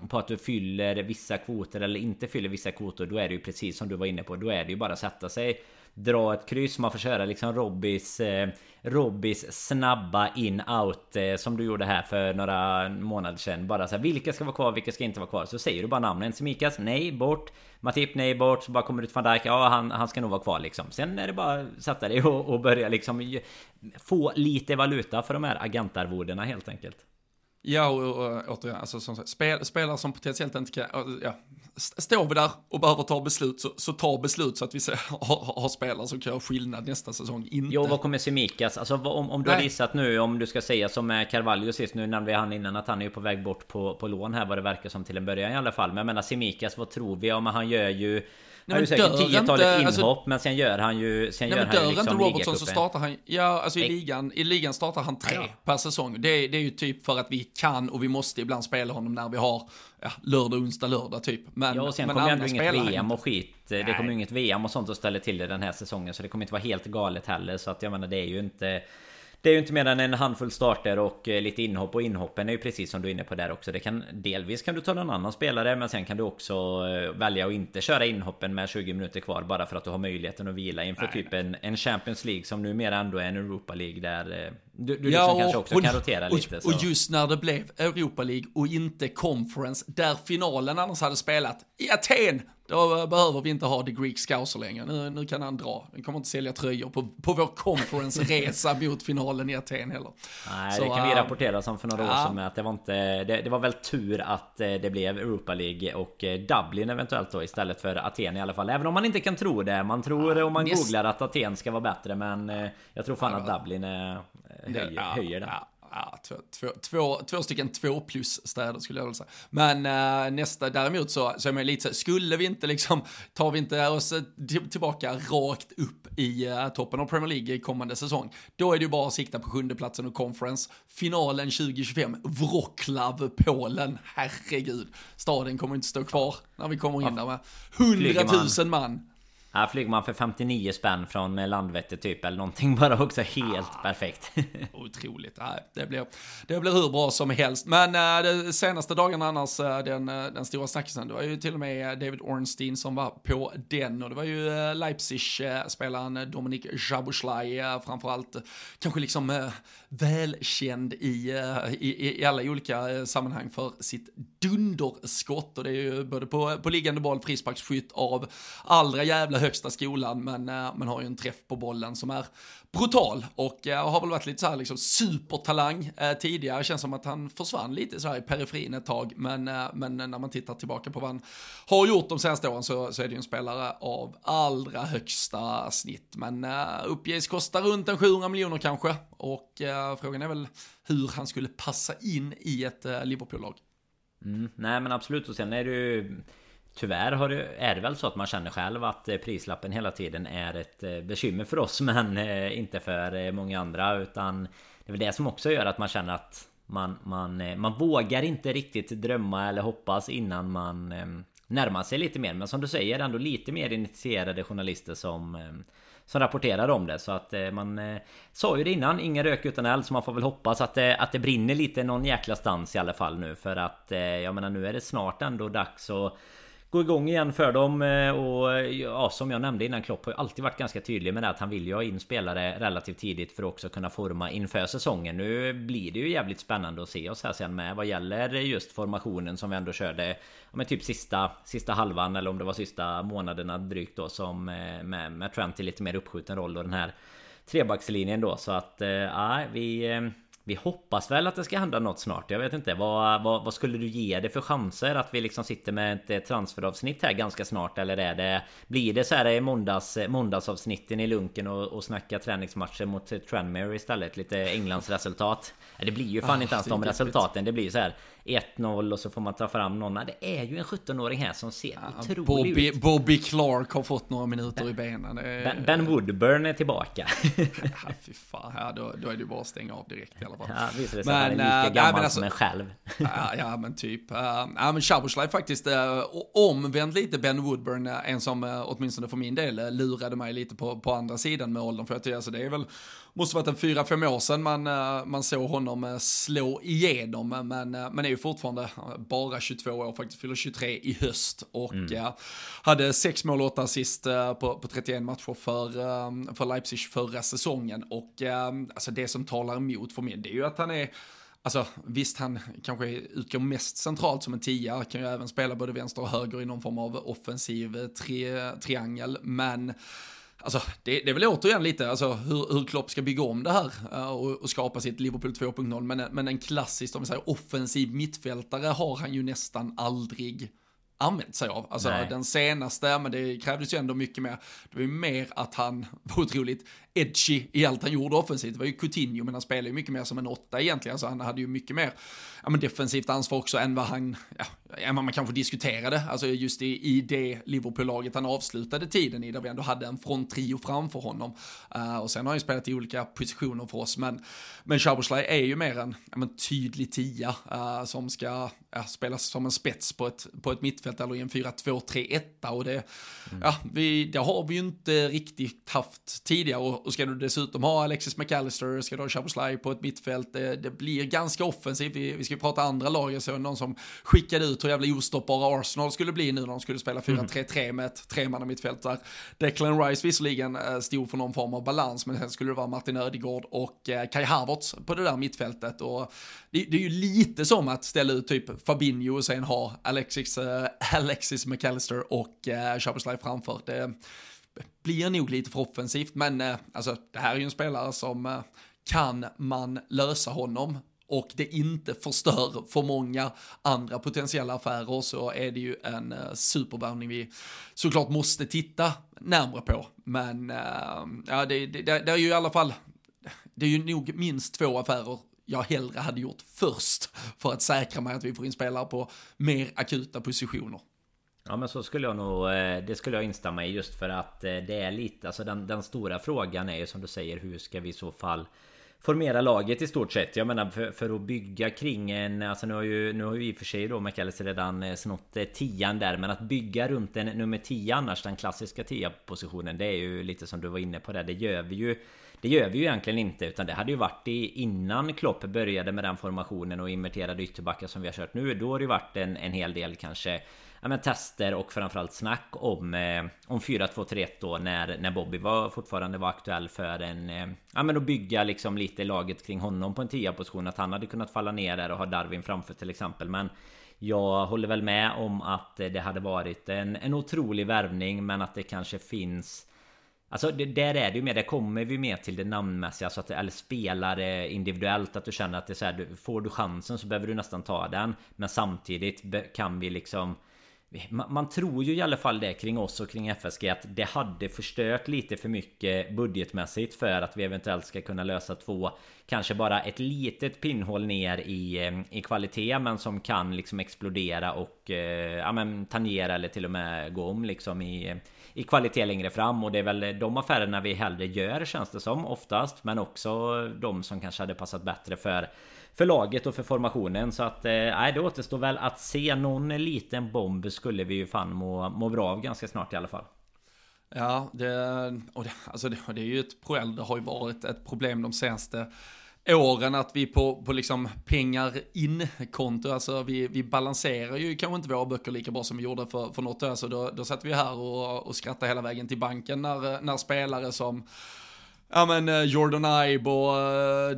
på att du fyller vissa kvoter eller inte fyller vissa kvoter. Då är det ju precis som du var inne på. Då är det ju bara att sätta sig dra ett kryss. Man får köra liksom Robbys eh, Robbys snabba in-out eh, som du gjorde här för några månader sedan. Bara så här, vilka ska vara kvar, vilka ska inte vara kvar? Så säger du bara namnen. Semikas, nej, bort. Matip, nej, bort. Så bara kommer ut van Dijk, ja han, han ska nog vara kvar liksom. Sen är det bara att sätta dig och, och börja liksom få lite valuta för de här agentarvodena helt enkelt. Ja, och, och återigen, alltså, som sagt, spel, spelare som potentiellt inte kan, ja, står vi där och behöver ta beslut så, så ta beslut så att vi har, har spelare som kan göra skillnad nästa säsong. Inte. Jo, vad kommer Semikas? Alltså om, om du Nej. har gissat nu, om du ska säga som med Carvalho sist, nu nämnde vi han innan att han är på väg bort på, på lån här vad det verkar som till en början i alla fall. Men jag menar Semikas, vad tror vi? Om han gör ju Nej, han säkert tiotalet inhopp, alltså, men sen gör han ju... Sen nej, gör men dör liksom inte Robertson så startar han... Ja, alltså i ligan, i ligan startar han tre ja. per säsong. Det, det är ju typ för att vi kan och vi måste ibland spela honom när vi har ja, lördag, onsdag, lördag typ. Men, ja, och sen kommer ju ändå inget VM och skit. Nej. Det kommer ju inget VM och sånt att ställa till det den här säsongen. Så det kommer inte vara helt galet heller. Så att jag menar, det är ju inte... Det är ju inte mer än en handfull starter och eh, lite inhopp och inhoppen är ju precis som du är inne på där också. Det kan, delvis kan du ta någon annan spelare men sen kan du också eh, välja att inte köra inhoppen med 20 minuter kvar bara för att du har möjligheten att vila inför nej, typ en, en Champions League som numera ändå är en Europa League där eh, du, du liksom ja, kanske också och, kan rotera och, lite. Så. Och just när det blev Europa League och inte Conference där finalen annars hade spelat i Aten då behöver vi inte ha The Greek Scouser längre. Nu, nu kan han dra. Vi kommer inte sälja tröjor på, på vår conference-resa mot finalen i Aten heller. Nej, så, det kan vi äh, rapportera som för några ja. år sedan med att det var inte... Det, det, var väl tur att eh, det blev Europa League och eh, Dublin eventuellt då istället för Aten i alla fall. Även om man inte kan tro det. Man tror om man Näst... googlar att Aten ska vara bättre men eh, jag tror fan ja, att Dublin höjer, ja, höjer det. Ja två, två, två, två stycken två plus städer skulle jag vilja säga. Men äh, nästa däremot så, så är man lite så skulle vi inte liksom, tar vi inte oss tillbaka rakt upp i äh, toppen av Premier League i kommande säsong, då är det ju bara att sikta på sjunde platsen och conference. Finalen 2025, Wroclaw, Polen, herregud. Staden kommer inte stå kvar när vi kommer in där med hundratusen man. Här flyger man för 59 spänn från Landvetter typ eller någonting bara också helt ah, perfekt. otroligt. Nej, det, blir, det blir hur bra som helst. Men äh, de senaste dagarna annars, äh, den, äh, den stora snackisen, det var ju till och med David Ornstein som var på den och det var ju äh, Leipzig-spelaren Dominik Jabuslaj äh, framförallt. Kanske liksom äh, välkänd i, i, i alla olika sammanhang för sitt dunderskott och det är ju både på, på liggande boll, frisparksskytt av allra jävla högsta skolan, men eh, men man har ju en träff på bollen som är brutal och eh, har väl varit lite så här liksom supertalang eh, tidigare. Känns som att han försvann lite så här i periferin ett tag, men, men när man tittar tillbaka på vad han har gjort de senaste åren så, så är det ju en spelare av allra högsta snitt. Men uppges kosta runt en 700 miljoner kanske och frågan är väl hur han skulle passa in i ett Liverpool-lag. Mm, nej men absolut och sen är det ju Tyvärr har det, är det väl så att man känner själv att eh, prislappen hela tiden är ett eh, bekymmer för oss men eh, inte för många andra utan Det är väl det som också gör att man känner att man, man, man vågar inte riktigt drömma eller hoppas innan man ehm, närmar sig lite mer. Men som du säger ändå lite mer initierade journalister som ehm, som rapporterar om det. Så att man sa ju det innan ingen rök utan eld så man får väl hoppas att det, att det brinner lite någon jäkla stans i alla fall nu. För att jag menar nu är det snart ändå dags att gå igång igen för dem eh, och eh, ja, som jag nämnde innan Klopp har ju alltid varit ganska tydlig med det att han vill ju ha in spelare relativt tidigt för att också kunna forma inför säsongen. Nu blir det ju jävligt spännande att se oss här sen med vad gäller just formationen som vi ändå körde Ja men typ sista, sista halvan eller om det var sista månaderna drygt då som eh, med, med Trent i lite mer uppskjuten roll och den här trebackslinjen då så att ja, vi vi hoppas väl att det ska hända något snart. Jag vet inte. Vad, vad, vad, skulle du ge det för chanser att vi liksom sitter med ett transferavsnitt här ganska snart? Eller är det... Blir det så här måndags, måndagsavsnitten i lunken och, och snacka träningsmatcher mot Tranmere istället? Lite Englands resultat? Det blir ju fan oh, inte ens de resultaten. Det blir ju så här 1-0 och så får man ta fram någon. Det är ju en 17-åring här som ser ja, otrolig Bobby, ut. Bobby Clark har fått några minuter ben, i benen. Är... Ben, ben, Woodburn är tillbaka. ja, fy fan. Ja, då, då är det bara att stänga av direkt i alla fall. Ja, visst är det men, han är lika äh, gammal alltså, som en själv. ja, ja, men typ. Uh, ja, men Chaboslaj faktiskt uh, omvänt lite Ben Woodburn. En som uh, åtminstone för min del lurade mig lite på, på andra sidan med åldern. För jag tycker alltså det är väl måste varit en fyra, fem år sedan man, man såg honom slå igenom. Men, men är ju fortfarande bara 22 år, faktiskt fyller 23 i höst och mm. hade sex mål och åtta assist på, på 31 matcher för, för Leipzig förra säsongen. Och alltså det som talar emot för mig, det är ju att han är Alltså visst, han kanske utgår mest centralt som en tia, kan ju även spela både vänster och höger i någon form av offensiv tri triangel, men Alltså, det, det är väl återigen lite alltså, hur, hur Klopp ska bygga om det här uh, och, och, skapa sitt Liverpool 2.0. Men, men en klassisk, om vi säger offensiv mittfältare har han ju nästan aldrig använt sig av. Alltså Nej. den senaste, men det krävdes ju ändå mycket mer. Det var ju mer att han var otroligt edgy i allt han gjorde offensivt. Det var ju Coutinho, men han spelade ju mycket mer som en åtta egentligen. Alltså han hade ju mycket mer ja, men defensivt ansvar också än vad han, ja, än vad man kanske diskuterade. Alltså just i, i det Liverpool-laget han avslutade tiden i, där vi ändå hade en fronttrio framför honom. Uh, och sen har han ju spelat i olika positioner för oss, men, men Schaboslaj är ju mer en ja, men tydlig tia uh, som ska ja, spelas som en spets på ett, på ett mittfält eller i en 4-2-3-1 och det, mm. ja, vi, det har vi ju inte riktigt haft tidigare och, och ska du dessutom ha Alexis McAllister, ska du ha Schaboslaj på ett mittfält, det, det blir ganska offensivt. Vi, vi ska ju prata andra lag, jag såg någon som skickade ut hur jävla ostoppbara Arsenal skulle bli nu när de skulle spela 4-3-3 mm. med ett tremanna mittfält där. Declan Rice visserligen eh, stod för någon form av balans, men sen skulle det vara Martin Ödegård och eh, Kai Havertz på det där mittfältet. Och det, det är ju lite som att ställa ut typ Fabinho och sen ha Alexis, Eh, Alexis McAllister och eh, uh, Shabazz framför. Det blir nog lite för offensivt, men eh, alltså det här är ju en spelare som kan man lösa honom och det inte förstör för många andra potentiella affärer så är det ju en supervärvning vi såklart måste titta närmare på. Men ja, det, det, det, är ju i alla fall, det är ju nog minst två affärer jag hellre hade gjort först för att säkra mig att vi får in spelare på mer akuta positioner. Ja men så skulle jag nog, eh, det skulle jag instämma i just för att eh, det är lite, alltså den, den stora frågan är ju som du säger hur ska vi i så fall formera laget i stort sett. Jag menar för, för att bygga kring en... Alltså nu har ju, nu har ju i och för sig då McAllister redan eh, snott eh, tian där. Men att bygga runt en nummer 10 annars, den klassiska 10 positionen. Det är ju lite som du var inne på där. Det gör vi ju... Det gör vi ju egentligen inte utan det hade ju varit i, innan Klopp började med den formationen och inverterade ytterbackar som vi har kört nu. Då har det ju varit en, en hel del kanske ja, men tester och framförallt snack om, eh, om 4-2-3-1 då när, när Bobby var, fortfarande var aktuell för en... Eh, ja men att bygga liksom lite laget kring honom på en 10 position Att han hade kunnat falla ner där och ha Darwin framför till exempel. Men jag håller väl med om att det hade varit en, en otrolig värvning men att det kanske finns Alltså det, där är det ju mer, där kommer vi mer till det namnmässiga. Så att, eller spelare individuellt att du känner att det är så här, Får du chansen så behöver du nästan ta den. Men samtidigt kan vi liksom man tror ju i alla fall det kring oss och kring FSG att det hade förstört lite för mycket budgetmässigt för att vi eventuellt ska kunna lösa två Kanske bara ett litet pinnhål ner i, eh, i kvalitet men som kan liksom explodera och eh, ja, men, tangera eller till och med gå om liksom i, i kvalitet längre fram. Och det är väl de affärerna vi hellre gör känns det som oftast men också de som kanske hade passat bättre för för laget och för formationen. Så att eh, nej, det återstår väl att se. Någon liten bomb skulle vi ju fan må, må bra av ganska snart i alla fall. Ja, det, och det, alltså det, det är ju ett problem, det har ju varit ett problem de senaste åren att vi på, på liksom pengar in-konto, alltså vi, vi balanserar ju kanske inte våra böcker lika bra som vi gjorde för, för något år så då, då satt vi här och, och skrattade hela vägen till banken när, när spelare som Ja men eh, Jordan Ibe och eh,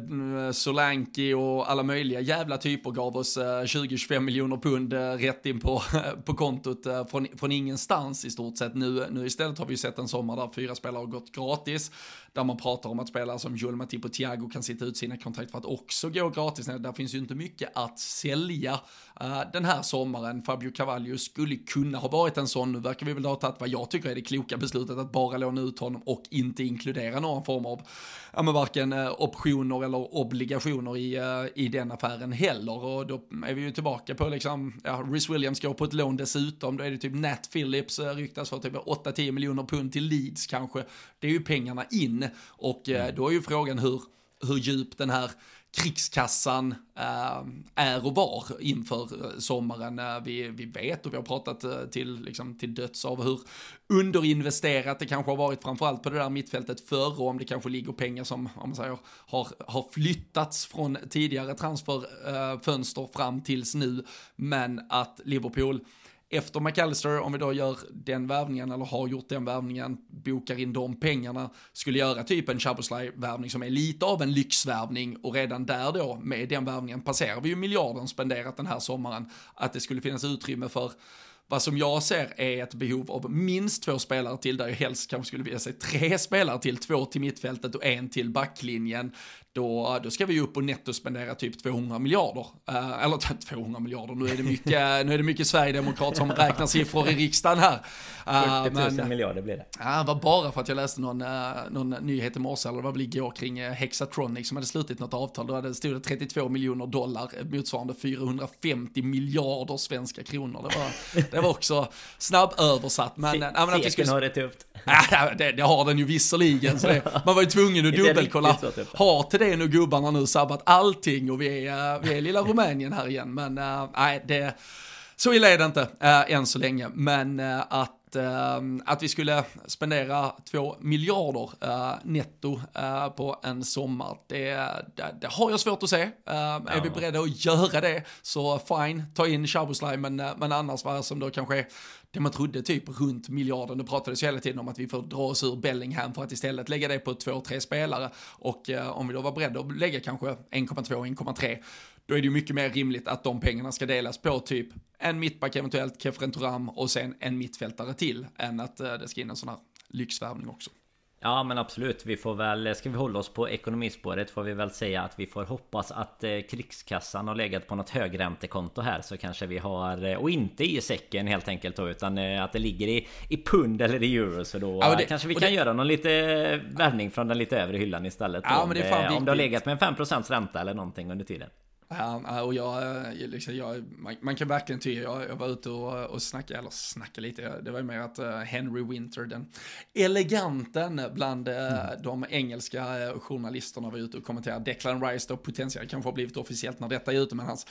eh, Solanki och alla möjliga jävla typer gav oss 20-25 miljoner pund rätt in på, på kontot från, från ingenstans i stort sett. Nu, nu istället har vi sett en sommar där fyra spelare har gått gratis där man pratar om att spelare som Joel Matip och Thiago kan sitta ut sina kontrakt för att också gå gratis. Där finns ju inte mycket att sälja uh, den här sommaren. Fabio Cavallo skulle kunna ha varit en sån, nu verkar vi väl ha tagit vad jag tycker är det kloka beslutet att bara låna ut honom och inte inkludera någon form av, ja men varken uh, optioner eller obligationer i, uh, i den affären heller. Och då är vi ju tillbaka på liksom, ja, Rhys Williams går på ett lån dessutom, då är det typ Nat Phillips ryktas för typ 8-10 miljoner pund till Leeds kanske. Det är ju pengarna in och eh, då är ju frågan hur, hur djup den här krigskassan eh, är och var inför eh, sommaren. Eh, vi, vi vet och vi har pratat till, liksom, till döds av hur underinvesterat det kanske har varit framförallt på det där mittfältet förr och om det kanske ligger pengar som om man säger, har, har flyttats från tidigare transferfönster fram tills nu. Men att Liverpool efter McAllister, om vi då gör den värvningen eller har gjort den värvningen, bokar in de pengarna, skulle göra typ en Chaboslaj-värvning som är lite av en lyxvärvning och redan där då med den värvningen passerar vi ju miljarden spenderat den här sommaren, att det skulle finnas utrymme för. Vad som jag ser är ett behov av minst två spelare till, där jag helst kanske skulle vilja se tre spelare till, två till mittfältet och en till backlinjen då, då ska vi ju upp och nettospendera typ 200 miljarder. Uh, eller 200 miljarder, nu är det mycket, nu är det mycket Sverigedemokrat som räknar siffror i riksdagen här. Uh, 40 000 men, miljarder blir det. Ja, uh, var bara för att jag läste någon, uh, någon nyhet i morse, eller det var väl igår, kring uh, Hexatronic som hade slutit något avtal. Då hade, stod det 32 miljoner dollar, motsvarande 450 miljarder svenska kronor. Det var, det var också snabb översatt. Men, äh, men att vi skulle... har det tufft. Ja, det, det, har den ju visserligen. Så det, man var ju tvungen att dubbelkolla. Har det nu gubbarna nu sabbat allting och vi är, vi är lilla Rumänien här igen. Men äh, nej, det, så illa är det inte äh, än så länge. Men att att vi skulle spendera två miljarder netto på en sommar, det, det, det, har jag svårt att se. Är vi beredda att göra det så fine, ta in Shabuslaj, men, men annars vad som då kanske är det man trodde typ runt miljarden. Det pratades ju hela tiden om att vi får dra oss ur Bellingham för att istället lägga det på två, tre spelare. Och eh, om vi då var beredda att lägga kanske 1,2, 1,3, då är det ju mycket mer rimligt att de pengarna ska delas på typ en mittback eventuellt, Kefren Turam och sen en mittfältare till, än att eh, det ska in en sån här lyxvärvning också. Ja men absolut, vi får väl, ska vi hålla oss på ekonomispåret får vi väl säga att vi får hoppas att eh, krigskassan har legat på något högräntekonto här så kanske vi har, eh, och inte i säcken helt enkelt då utan eh, att det ligger i, i pund eller i euro så då ja, det, kanske vi kan det, göra någon lite eh, värvning från den lite övre hyllan istället. Ja, men det är fan om, det har legat med en 5% ränta eller någonting under tiden. Ja, och jag, eh, liksom, jag man, man, kan verkligen tycka, jag, jag var ute och, och snackade, eller snackade lite, det var ju mer att uh, Henry Winter, den eleganten bland uh, mm. de engelska journalisterna var ute och kommenterade Declan Rice då potentiellt kanske har blivit officiellt när detta är ute, men hans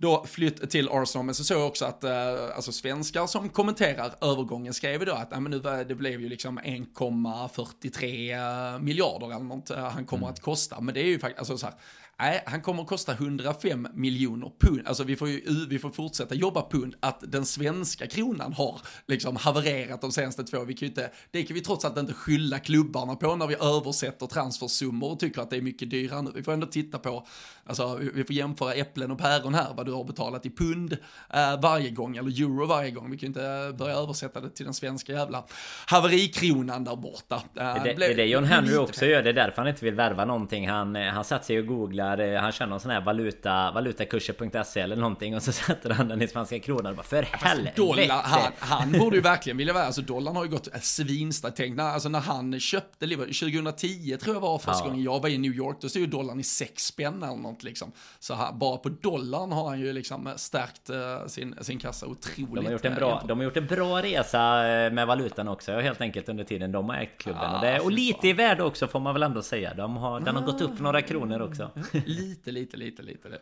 då flytt till Arsenal. Men så såg jag också att uh, alltså svenskar som kommenterar övergången skrev då att uh, men nu det blev ju liksom 1,43 miljarder eller något uh, han kommer mm. att kosta. Men det är ju faktiskt, alltså så här, Nej, han kommer att kosta 105 miljoner pund. Alltså vi får ju vi får fortsätta jobba pund. Att den svenska kronan har liksom havererat de senaste två. Vi kan inte, det kan vi trots allt inte skylla klubbarna på när vi översätter transfersummor och tycker att det är mycket dyrare nu. Vi får ändå titta på, alltså vi får jämföra äpplen och päron här, vad du har betalat i pund eh, varje gång, eller euro varje gång. Vi kan inte börja översätta det till den svenska jävla haverikronan där borta. Eh, det, det, det är det John Henry också gör, det är därför han inte vill värva någonting. Han, eh, han satt sig och googlade där han kör någon sån här valuta, valutakurser.se eller någonting och så sätter han den i svenska kronor. Bara, för helvete! Dollar, han, han borde ju verkligen vilja vara, alltså dollarn har ju gått svinstarkt. Tänk alltså när han köpte Liverpool, 2010 tror jag var första ja. gången jag var i New York, då stod ju dollarn i sex spänn eller något liksom. Så här, bara på dollarn har han ju liksom stärkt uh, sin, sin kassa otroligt. De har, gjort en bra, de har gjort en bra resa eh, med valutan också helt enkelt under tiden de har ägt klubben. Ah, och, det, och lite i värde också får man väl ändå säga. De har, den har gått upp några kronor också. Lite, lite, lite, lite. Det.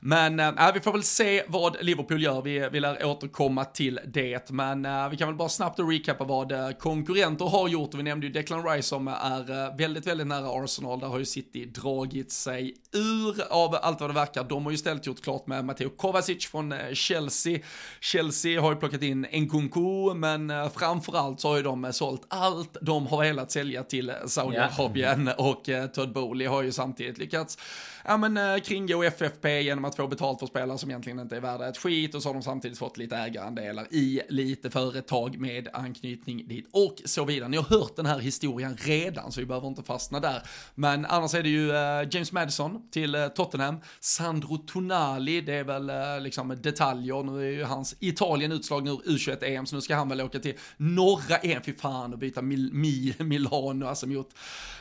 Men äh, vi får väl se vad Liverpool gör. Vi, vi lär återkomma till det. Men äh, vi kan väl bara snabbt recapa vad äh, konkurrenter har gjort. Vi nämnde ju Declan Rice som är väldigt, väldigt nära Arsenal. Där har ju City dragit sig ur av allt vad det verkar. De har ju istället gjort klart med Matteo Kovacic från Chelsea. Chelsea har ju plockat in Nkunku, men framförallt så har ju de sålt allt de har velat sälja till Saudiarabien yeah. och Todd Bowley har ju samtidigt lyckats ja, men, eh, kringgå FFP genom att få betalt för spelare som egentligen inte är värda ett skit och så har de samtidigt fått lite ägarandelar i lite företag med anknytning dit och så vidare. Ni har hört den här historien redan så vi behöver inte fastna där. Men annars är det ju eh, James Madison till eh, Tottenham, Sandro Tonali, det är väl liksom detaljer, nu är ju hans Italien utslagen ur U21-EM så nu ska han väl åka till norra EM, fy fan och byta Mil Mil Milano, alltså mot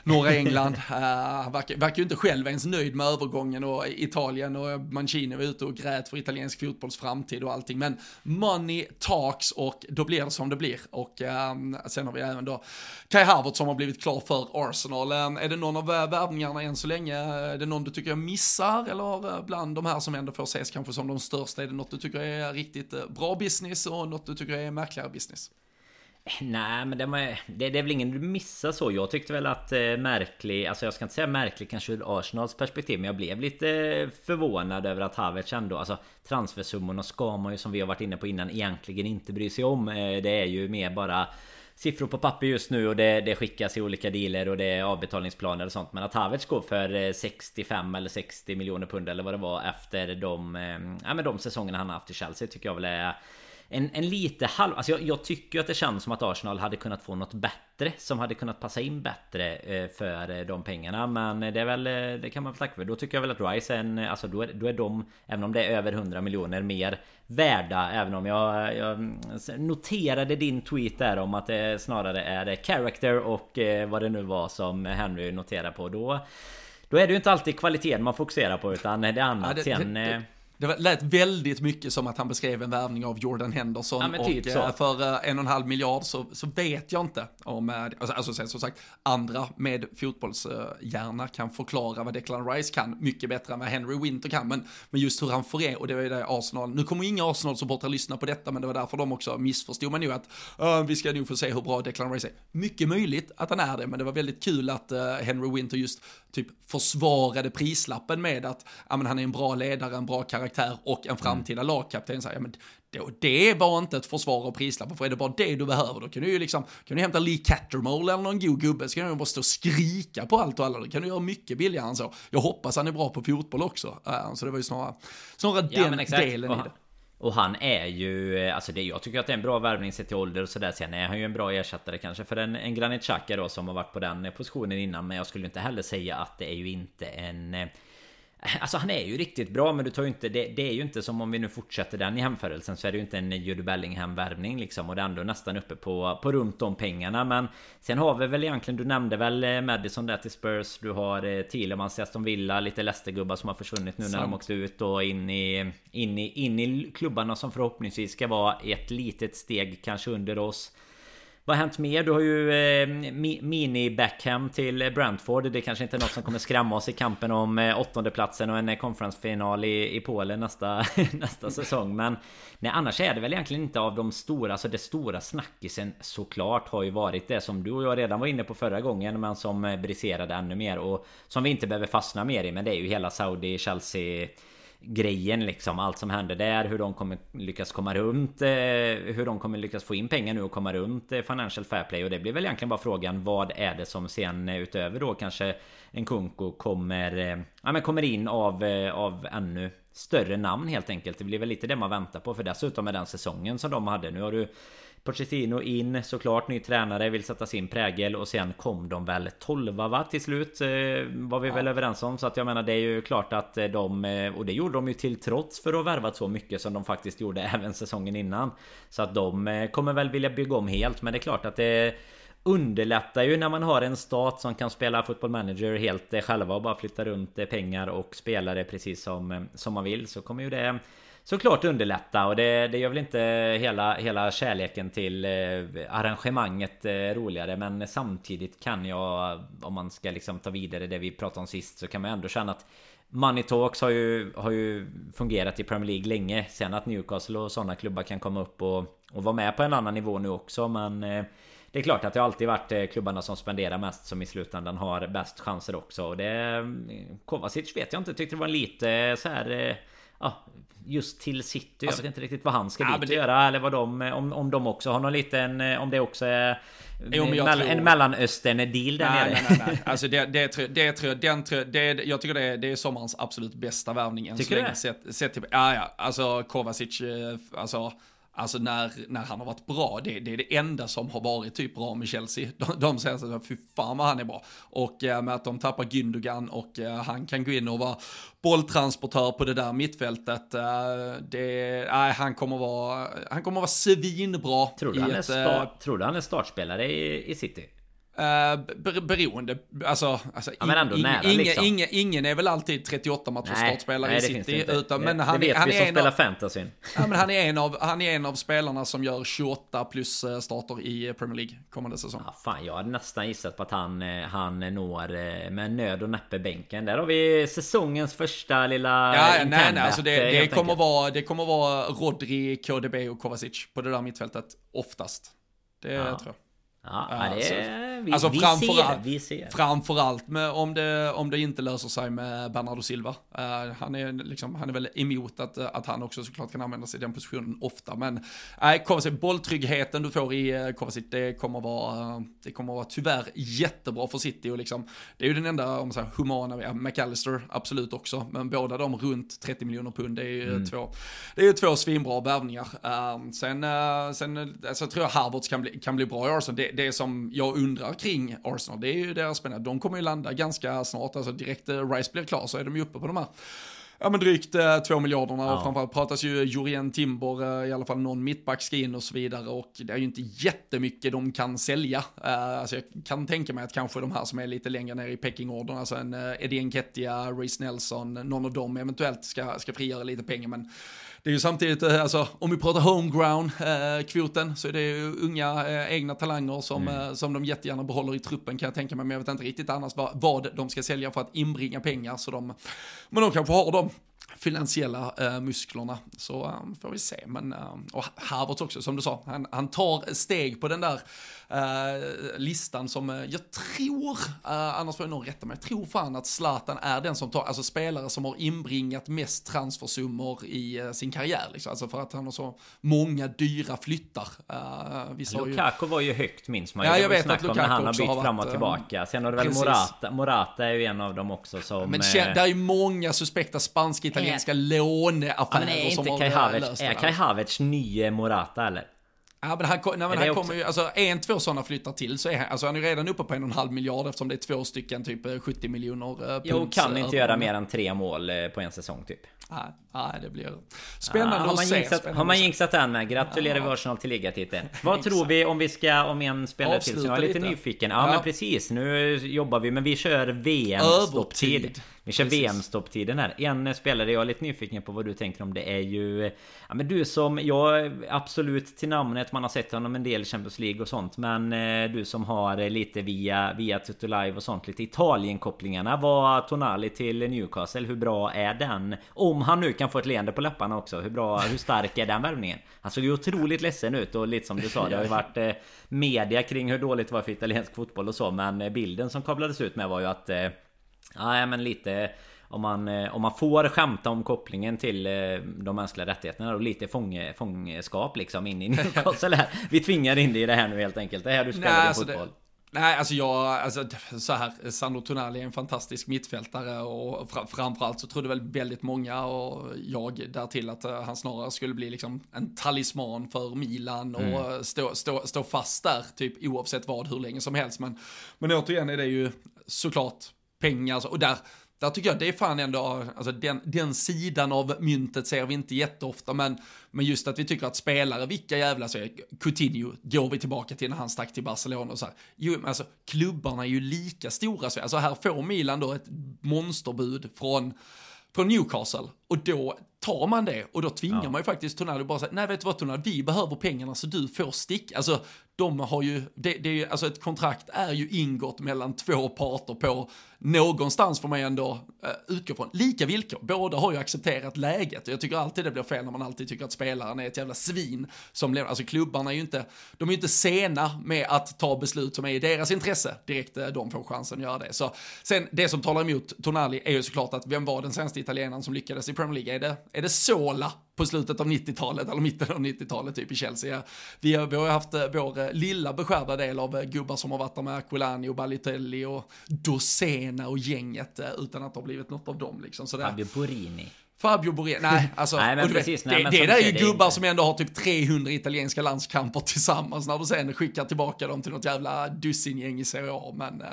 norra England. uh, verkar, verkar ju inte själv ens nöjd med övergången och Italien och Mancini var ute och grät för italiensk fotbolls framtid och allting. Men money talks och då blir det som det blir. Och um, sen har vi även då Kai Havertz som har blivit klar för Arsenal. Um, är det någon av eh, värvningarna än så länge? Är det någon du tycker jag missar? Eller eh, bland de här som ändå får ses kanske som de största, är det något du tycker är riktigt eh, bra business och något du tycker är märkligare business? Nej men det, var, det, det är väl ingen du missar så. Jag tyckte väl att eh, märklig, alltså jag ska inte säga märklig kanske ur Arsenals perspektiv. Men jag blev lite eh, förvånad över att Havertz ändå, alltså transfersummorna ska man ju som vi har varit inne på innan egentligen inte bry sig om. Eh, det är ju mer bara siffror på papper just nu och det, det skickas i olika dealer och det är avbetalningsplaner och sånt. Men att Havertz går för eh, 65 eller 60 miljoner pund eller vad det var efter de, eh, ja, men de säsongerna han har haft i Chelsea tycker jag väl är en, en lite halv... Alltså jag, jag tycker att det känns som att Arsenal hade kunnat få något bättre Som hade kunnat passa in bättre eh, för eh, de pengarna. Men det är väl... Eh, det kan man väl tacka för. Då tycker jag väl att Rice är en... Alltså då är, då är de Även om det är över 100 miljoner mer Värda. Även om jag, jag Noterade din tweet där om att det snarare är character och vad det nu var som Henry noterade på. Då Då är det ju inte alltid kvaliteten man fokuserar på utan det är annat. Ja, det, sen det, det, lät väldigt mycket som att han beskrev en värvning av Jordan Henderson. Ja, typ och så. för eh, en och en halv miljard så, så vet jag inte om, eh, alltså, alltså som sagt, andra med fotbollshjärna kan förklara vad Declan Rice kan mycket bättre än vad Henry Winter kan. Men, men just hur han får det, och det var ju det Arsenal, nu kommer inga Arsenal-supportrar lyssna på detta, men det var därför de också missförstod man ju att uh, vi ska nog få se hur bra Declan Rice är. Mycket möjligt att han är det, men det var väldigt kul att uh, Henry Winter just typ försvarade prislappen med att ja, men han är en bra ledare, en bra karaktär och en framtida mm. lagkapten. Så, ja, men det var inte ett försvar av prislappen, för är det bara det du behöver, då kan du ju liksom, kan du hämta Lee Cattermole eller någon god gubbe, så kan du bara stå och skrika på allt och alla, då kan du göra mycket billigare än så. Jag hoppas han är bra på fotboll också, uh, så det var ju snarare, snarare ja, den delen i det. Och han är ju, eh, alltså det, jag tycker att det är en bra värvning sett till ålder och sådär. Sen är han ju en bra ersättare kanske för en, en Granit Xhaka då som har varit på den positionen innan. Men jag skulle inte heller säga att det är ju inte en eh, Alltså han är ju riktigt bra men du tar ju inte det, det är ju inte som om vi nu fortsätter den jämförelsen så är det ju inte en Judy Bellingham värvning liksom. Och det är ändå nästan uppe på, på runt om pengarna men Sen har vi väl egentligen Du nämnde väl eh, Madison där till Spurs. Du har eh, Thielemans i Aston Villa Lite Leicester-gubbar som har försvunnit nu Sant. när de åkte ut och in i, in i In i klubbarna som förhoppningsvis ska vara ett litet steg kanske under oss vad har hänt mer? Du har ju eh, Mini-Beckham till Brentford. Det kanske inte är något som kommer skrämma oss i kampen om eh, åttondeplatsen och en eh, konferensfinal i, i Polen nästa, nästa säsong. Men nej, annars är det väl egentligen inte av de stora, alltså det stora snackisen såklart har ju varit det som du och jag redan var inne på förra gången men som eh, briserade ännu mer och som vi inte behöver fastna mer i. Men det är ju hela Saudi-Chelsea grejen liksom. Allt som händer där. Hur de kommer lyckas komma runt. Eh, hur de kommer lyckas få in pengar nu och komma runt eh, Financial Fair Play. Och det blir väl egentligen bara frågan. Vad är det som sen eh, utöver då kanske en Kunko kommer, eh, ja, men kommer in av, eh, av ännu större namn helt enkelt. Det blir väl lite det man väntar på. För dessutom med den säsongen som de hade. Nu har du Pochettino in såklart, ny tränare, vill sätta sin prägel och sen kom de väl 12 va? Till slut eh, Var vi ja. väl överens om. Så att jag menar det är ju klart att eh, de eh, Och det gjorde de ju till trots för att ha värvat så mycket som de faktiskt gjorde även säsongen innan. Så att de kommer väl vilja bygga om helt. Men det är klart att det Underlättar ju när man har en stat som kan spela football manager helt själva och bara flytta runt pengar och spelare precis som, som man vill. Så kommer ju det såklart underlätta och det, det gör väl inte hela, hela kärleken till eh, arrangemanget eh, roligare. Men samtidigt kan jag om man ska liksom ta vidare det vi pratade om sist så kan man ändå känna att Money Talks har ju, har ju fungerat i Premier League länge. Sen att Newcastle och sådana klubbar kan komma upp och, och vara med på en annan nivå nu också. Men eh, det är klart att det alltid varit eh, klubbarna som spenderar mest som i slutändan har bäst chanser också. Och det... Eh, Kovacic vet jag inte, tyckte det var lite så här... Eh, Ja, just till City. Alltså, jag vet inte riktigt vad han ska ja, dit det... göra. Eller vad de, om, om de också har någon liten... Om det också är... Jo, mell, tror... En mellanöstern-deal där nej, nere. Nej, nej, nej. Alltså det, det, det, det, den, det, jag tycker det är, det är sommarens absolut bästa värvning än tycker så länge. Sett, sett till, ja, ja, alltså Kovacic, eh, alltså Alltså när, när han har varit bra, det, det är det enda som har varit typ bra med Chelsea. De, de säger så fy fan vad han är bra. Och eh, med att de tappar Gündogan och eh, han kan gå in och vara bolltransportör på det där mittfältet. Eh, det, nej, han kommer vara, han kommer vara svinbra. Tror du, han, är start, tror du han är startspelare i, i City? Uh, beroende, alltså, alltså ja, men ändå ing, nära, ingen, liksom. ingen, ingen är väl alltid 38 matcher startspelare i City, utan, det, men det han, vet han vi är som spelar av, fantasyn. ja, men han, är en av, han är en av spelarna som gör 28 plus eh, starter i Premier League kommande säsong. Ja, fan, jag hade nästan gissat på att han, eh, han når med nöd och näppe bänken. Där har vi säsongens första lilla Ja, nej, nej, alltså det, det, kommer vara, det kommer vara Rodri, KDB och Kovacic på det där mittfältet, oftast. Det Ja. tror jag. Ja, ja, det är, vi, Alltså vi ser, vi ser. framförallt med, om, det, om det inte löser sig med Bernardo Silva. Eh, han, är liksom, han är väl emot att, att han också såklart kan användas i den positionen ofta. Men nej, Kovacic, bolltryggheten du får i uh, Kovacic, det kommer vara, det kommer vara tyvärr jättebra för City. Och liksom, det är ju den enda, om man säger, humana, ja, McAllister absolut också. Men båda de runt 30 miljoner pund, det är ju Mm. två, det är ju två svinbra värvningar. Eh, sen uh, sen uh, alltså, tror jag Harvards kan bli, kan bli bra i Arsenal. Det, som jag undrar kring Arsenal, det är ju deras spelare. De kommer ju landa ganska snart, alltså direkt uh, Rice blir klar så är de ju uppe på de här Ja men drygt eh, två miljarderna Ja. och framförallt pratas ju Jurien Timber, eh, i alla fall någon mittback ska in och så vidare och det är ju inte jättemycket de kan sälja. Eh, alltså jag kan tänka mig att kanske de här som är lite längre ner i peckingordern, alltså en uh, Eddie Nketiah, Reece Nelson, någon av dem eventuellt ska, ska frigöra lite pengar men det är ju samtidigt, eh, alltså om vi pratar homeground-kvoten så är det ju unga eh, egna talanger som, eh, som de jättegärna behåller i truppen kan jag tänka mig, men jag vet inte riktigt annars vad, vad de ska sälja för att inbringa pengar. Så de, men de kanske har de finansiella eh, musklerna, så eh, får vi se. Men, eh, och Havertz också, som du sa, han, han tar steg på den där eh, listan som eh, jag tror, eh, annars får jag nog rätta mig, jag tror fan att Zlatan är den som tar, alltså spelare som har inbringat mest transfersummor i eh, sin karriär, liksom. alltså för att han har så många dyra flyttar. Uh, sa ju, Lukaku var ju högt minns man ju. Ja, jag vet att Lukaku när han har bytt har fram och varit, tillbaka. Sen har det väl precis. Morata. Morata är ju en av dem också som... men det är ju många suspekta spansk-italienska låneaffärer Ja, som har Kai eh, Havertz, löst är Kai. Havertz nye Morata eller? Ja, men han, nej, men han kommer ju, alltså en, två sådana flyttar till så är han, alltså han är ju redan uppe på en och en halv miljard eftersom det är två stycken typ eh, 70 miljoner eh, Jo, kan eh, inte över- göra mer än tre mål eh, på en säsong typ. Nej, nej, det blir spännande Ah, har att man se. jinxat, spännande har man jinxat den med? Gratulerar vi Arsenal till ligatiteln. Vad tror vi om vi ska, om en spelare till? Så jag är lite, lite. nyfiken. Ja, Ja. men precis. Nu jobbar vi, men vi kör VM-stopptid. Vi kör. VM-stopptiden här. En spelare jag är lite nyfiken på vad du tänker om det är ju... Ja men du som, jag absolut till namnet, man har sett honom en del i Champions League och sånt. Men eh, du som har eh, lite via, via Tutto Live och sånt, lite Italien-kopplingarna. Var Tonali till Newcastle, hur bra är den? Om han nu kan få ett leende på läpparna också, hur bra, hur stark är den värvningen? Han såg ju otroligt ledsen ut och lite som du sa, det har ju varit eh, media kring hur dåligt det var för italiensk fotboll och så. Men eh, bilden som kablades ut med var ju att eh, Ja men lite om man, eh, om man får skämta om kopplingen till eh, de mänskliga rättigheterna och lite fånge, fångskap liksom in i Newcastle här. Vi tvingar in dig i det här nu helt enkelt. Det är här du spelar Nej, din alltså fotboll. det, nej, alltså jag, alltså så här, Sandro Tonali är en fantastisk mittfältare och fra, framförallt så trodde väl väldigt många och jag därtill att eh, han snarare skulle bli liksom en talisman för Milan och Mm. stå, stå, stå fast där, typ oavsett vad, hur länge som helst. Men, men återigen är det ju såklart pengar, och där, där tycker jag det är fan ändå, alltså den, den sidan av myntet ser vi inte jätteofta, men, men just att vi tycker att spelare, vilka jävla så Coutinho, går vi tillbaka till när han stack till Barcelona och så här. Jo, men alltså klubbarna är ju lika stora, så alltså här får Milan då ett monsterbud från från Newcastle och då tar man det och då tvingar Ja. man ju faktiskt Tonali bara säga, nej vet du vad Tonali, vi behöver pengarna så du får stick. Alltså de har ju, det, det är ju, alltså ett kontrakt är ju ingått mellan två parter på någonstans får man ju ändå uh, utgå från. Lika villkor, båda har ju accepterat läget och jag tycker alltid det blir fel när man alltid tycker att spelaren är ett jävla svin som lämnar, alltså klubbarna är ju inte, de är ju inte sena med att ta beslut som är i deras intresse direkt eh, de får chansen att göra det. Så sen det som talar emot Tonali är ju såklart att vem var den senaste italienaren som lyckades i Premier League? Är det, är det Sola på slutet av 90-talet eller mitten av 90-talet typ i Chelsea? Vi har, vi har haft eh, vår eh, lilla beskärda del av eh, gubbar som har varit där med Aquilani och Balotelli och Dosena och gänget utan att det har blivit något av dem liksom. Så det, Fabio Borini. Fabio Boré, nej alltså. Nej, men du vet, precis, nej, det, men det som där är ju det gubbar inte- som ändå har typ 300 italienska landskamper tillsammans när du sen skickar tillbaka dem till något jävla dussingäng i Serie A. Men eh,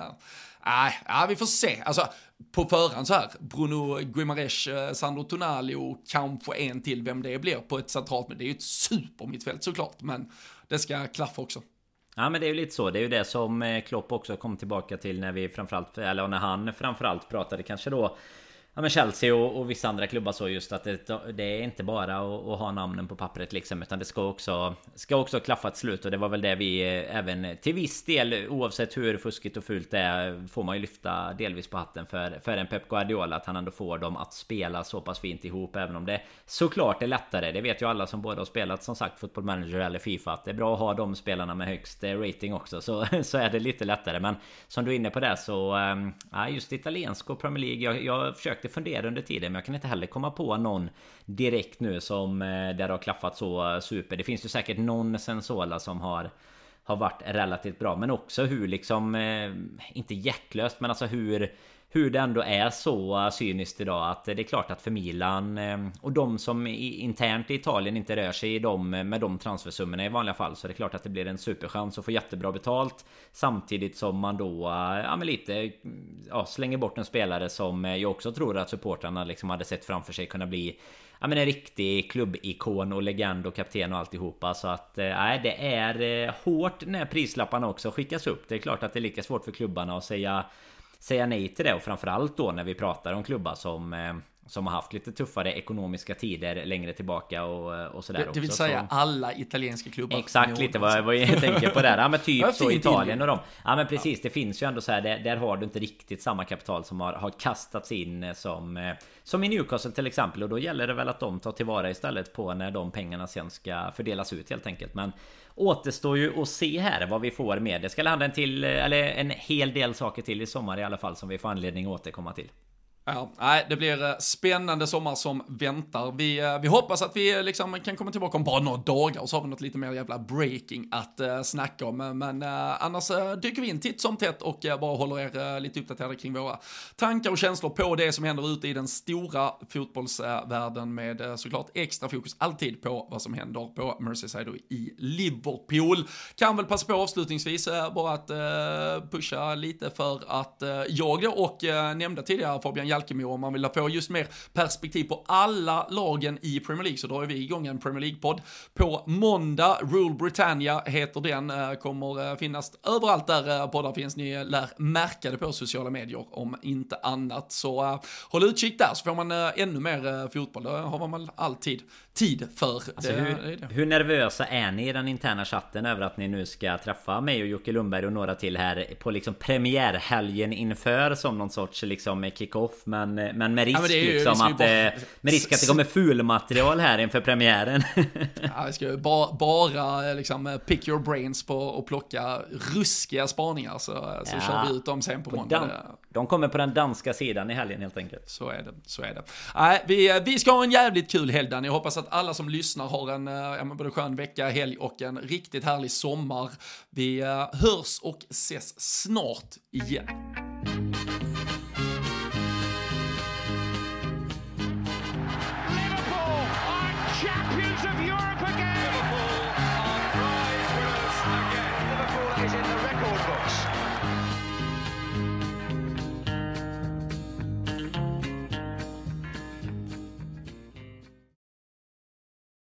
nej, ja, vi får se. Alltså på förhand så här, Bruno Guimaraes, eh, Sandro Tonali och kanske en till, vem det blir på ett centralt, men det är ju ett supermittfält såklart, men det ska klaffa också. Ja men det är ju lite så. Det är ju det som eh, Klopp också kom tillbaka till när vi framförallt, eller när han framförallt pratade kanske då Ja men Chelsea och, och vissa andra klubbar så just att det, det är inte bara att, att, ha namnen på pappret liksom Utan det ska också Ska också klaffa ett slut. Och det var väl det vi eh, även till viss del Oavsett hur fuskigt och fult det är Får man ju lyfta delvis på hatten för, för en Pep Guardiola Att han ändå får dem att spela så pass fint ihop Även om det såklart är lättare. Det vet ju alla som både har spelat som sagt Football Manager eller Fifa Att det är bra att ha de spelarna med högst eh, rating också. Så, så är det lite lättare. Men som du är inne på det så eh, Ja just italiensk och Premier League Jag, jag försökte fundera under tiden Men jag kan inte heller komma på någon Direkt nu som eh, där det har klaffat så super. Det finns ju säkert någon Sensola som har Har varit relativt bra Men också hur liksom eh, Inte hjärtlöst men alltså hur hur det ändå är så eh, cyniskt idag att det är klart att för Milan eh, och de som internt i Italien inte rör sig i dem eh, med de transfersummorna i vanliga fall så är det klart att det blir en superchans att få jättebra betalt samtidigt som man då ja, men lite mm, ja, slänger bort en spelare som jag också tror att supportrarna liksom hade sett framför sig kunna bli ja, men en riktig klubbikon och legend och kapten och alltihopa. Så att nej, eh, det är hårt när prislapparna också skickas upp. Det är klart att det är lika svårt för klubbarna att säga säga nej till det. Och framförallt då när vi pratar om klubbar som eh, som har haft lite tuffare ekonomiska tider längre tillbaka och, och sådär Det, det vill också, säga som... alla italienska klubbar. Exakt lite vad, vad jag tänker på där. Ja men typ så Italien och dem. Ja men precis, det finns ju ändå så här, där, där, har du inte riktigt samma kapital som har, har kastats in som eh, Som i Newcastle till exempel och då gäller det väl att de tar tillvara istället på när de pengarna sen ska fördelas ut helt enkelt. Men Återstår ju att se här vad vi får med. Det ska landa en till, eller en hel del saker till i sommar i alla fall som vi får anledning att återkomma till. Ja, nej, det blir eh, spännande sommar som väntar. Vi, eh, vi hoppas att vi eh, liksom kan komma tillbaka om bara några dagar och så har vi något lite mer jävla breaking att uh, snacka om. Men uh, annars uh, dyker vi in titt som tätt och uh, bara håller er uh, lite uppdaterade kring våra tankar och känslor på det som händer ute i den stora fotbollsvärlden med uh, såklart extra fokus alltid på vad som händer på Merseyside och i Liverpool. Kan väl passa på avslutningsvis bara att pusha lite för att jag då och nämnde tidigare Fabian Jalkemo om man vill få just mer perspektiv på alla lagen i Premier League så drar vi igång en Premier League-podd på måndag. Rule Britannia heter den, eh, kommer eh, finnas överallt där eh, poddar finns. Ni lär märka det på sociala medier om inte annat. Så håll utkik där så får man ännu mer fotboll. Det har man väl alltid tid för. Alltså, det, hur, det. hur, nervösa är ni i den interna chatten över att ni nu ska träffa mig och Jocke Lundberg och några till här på liksom premiärhelgen inför som någon sorts liksom kick-off men, men med risk ja, men ju, liksom att bara... med risk att det kommer fulmaterial här inför premiären. ja, vi ska ju bara, bara liksom pick your brains på och plocka ruskiga spaningar så, så ja, kör vi ut dem sen på, på måndag. de kommer på den danska sidan i helgen helt enkelt. Så är det, så är det. Nej, vi, vi ska ha en jävligt kul helg. Jag hoppas att alla som lyssnar har en eh, ja, både skön vecka, helg och en riktigt härlig sommar. Vi eh, hörs och ses snart igen.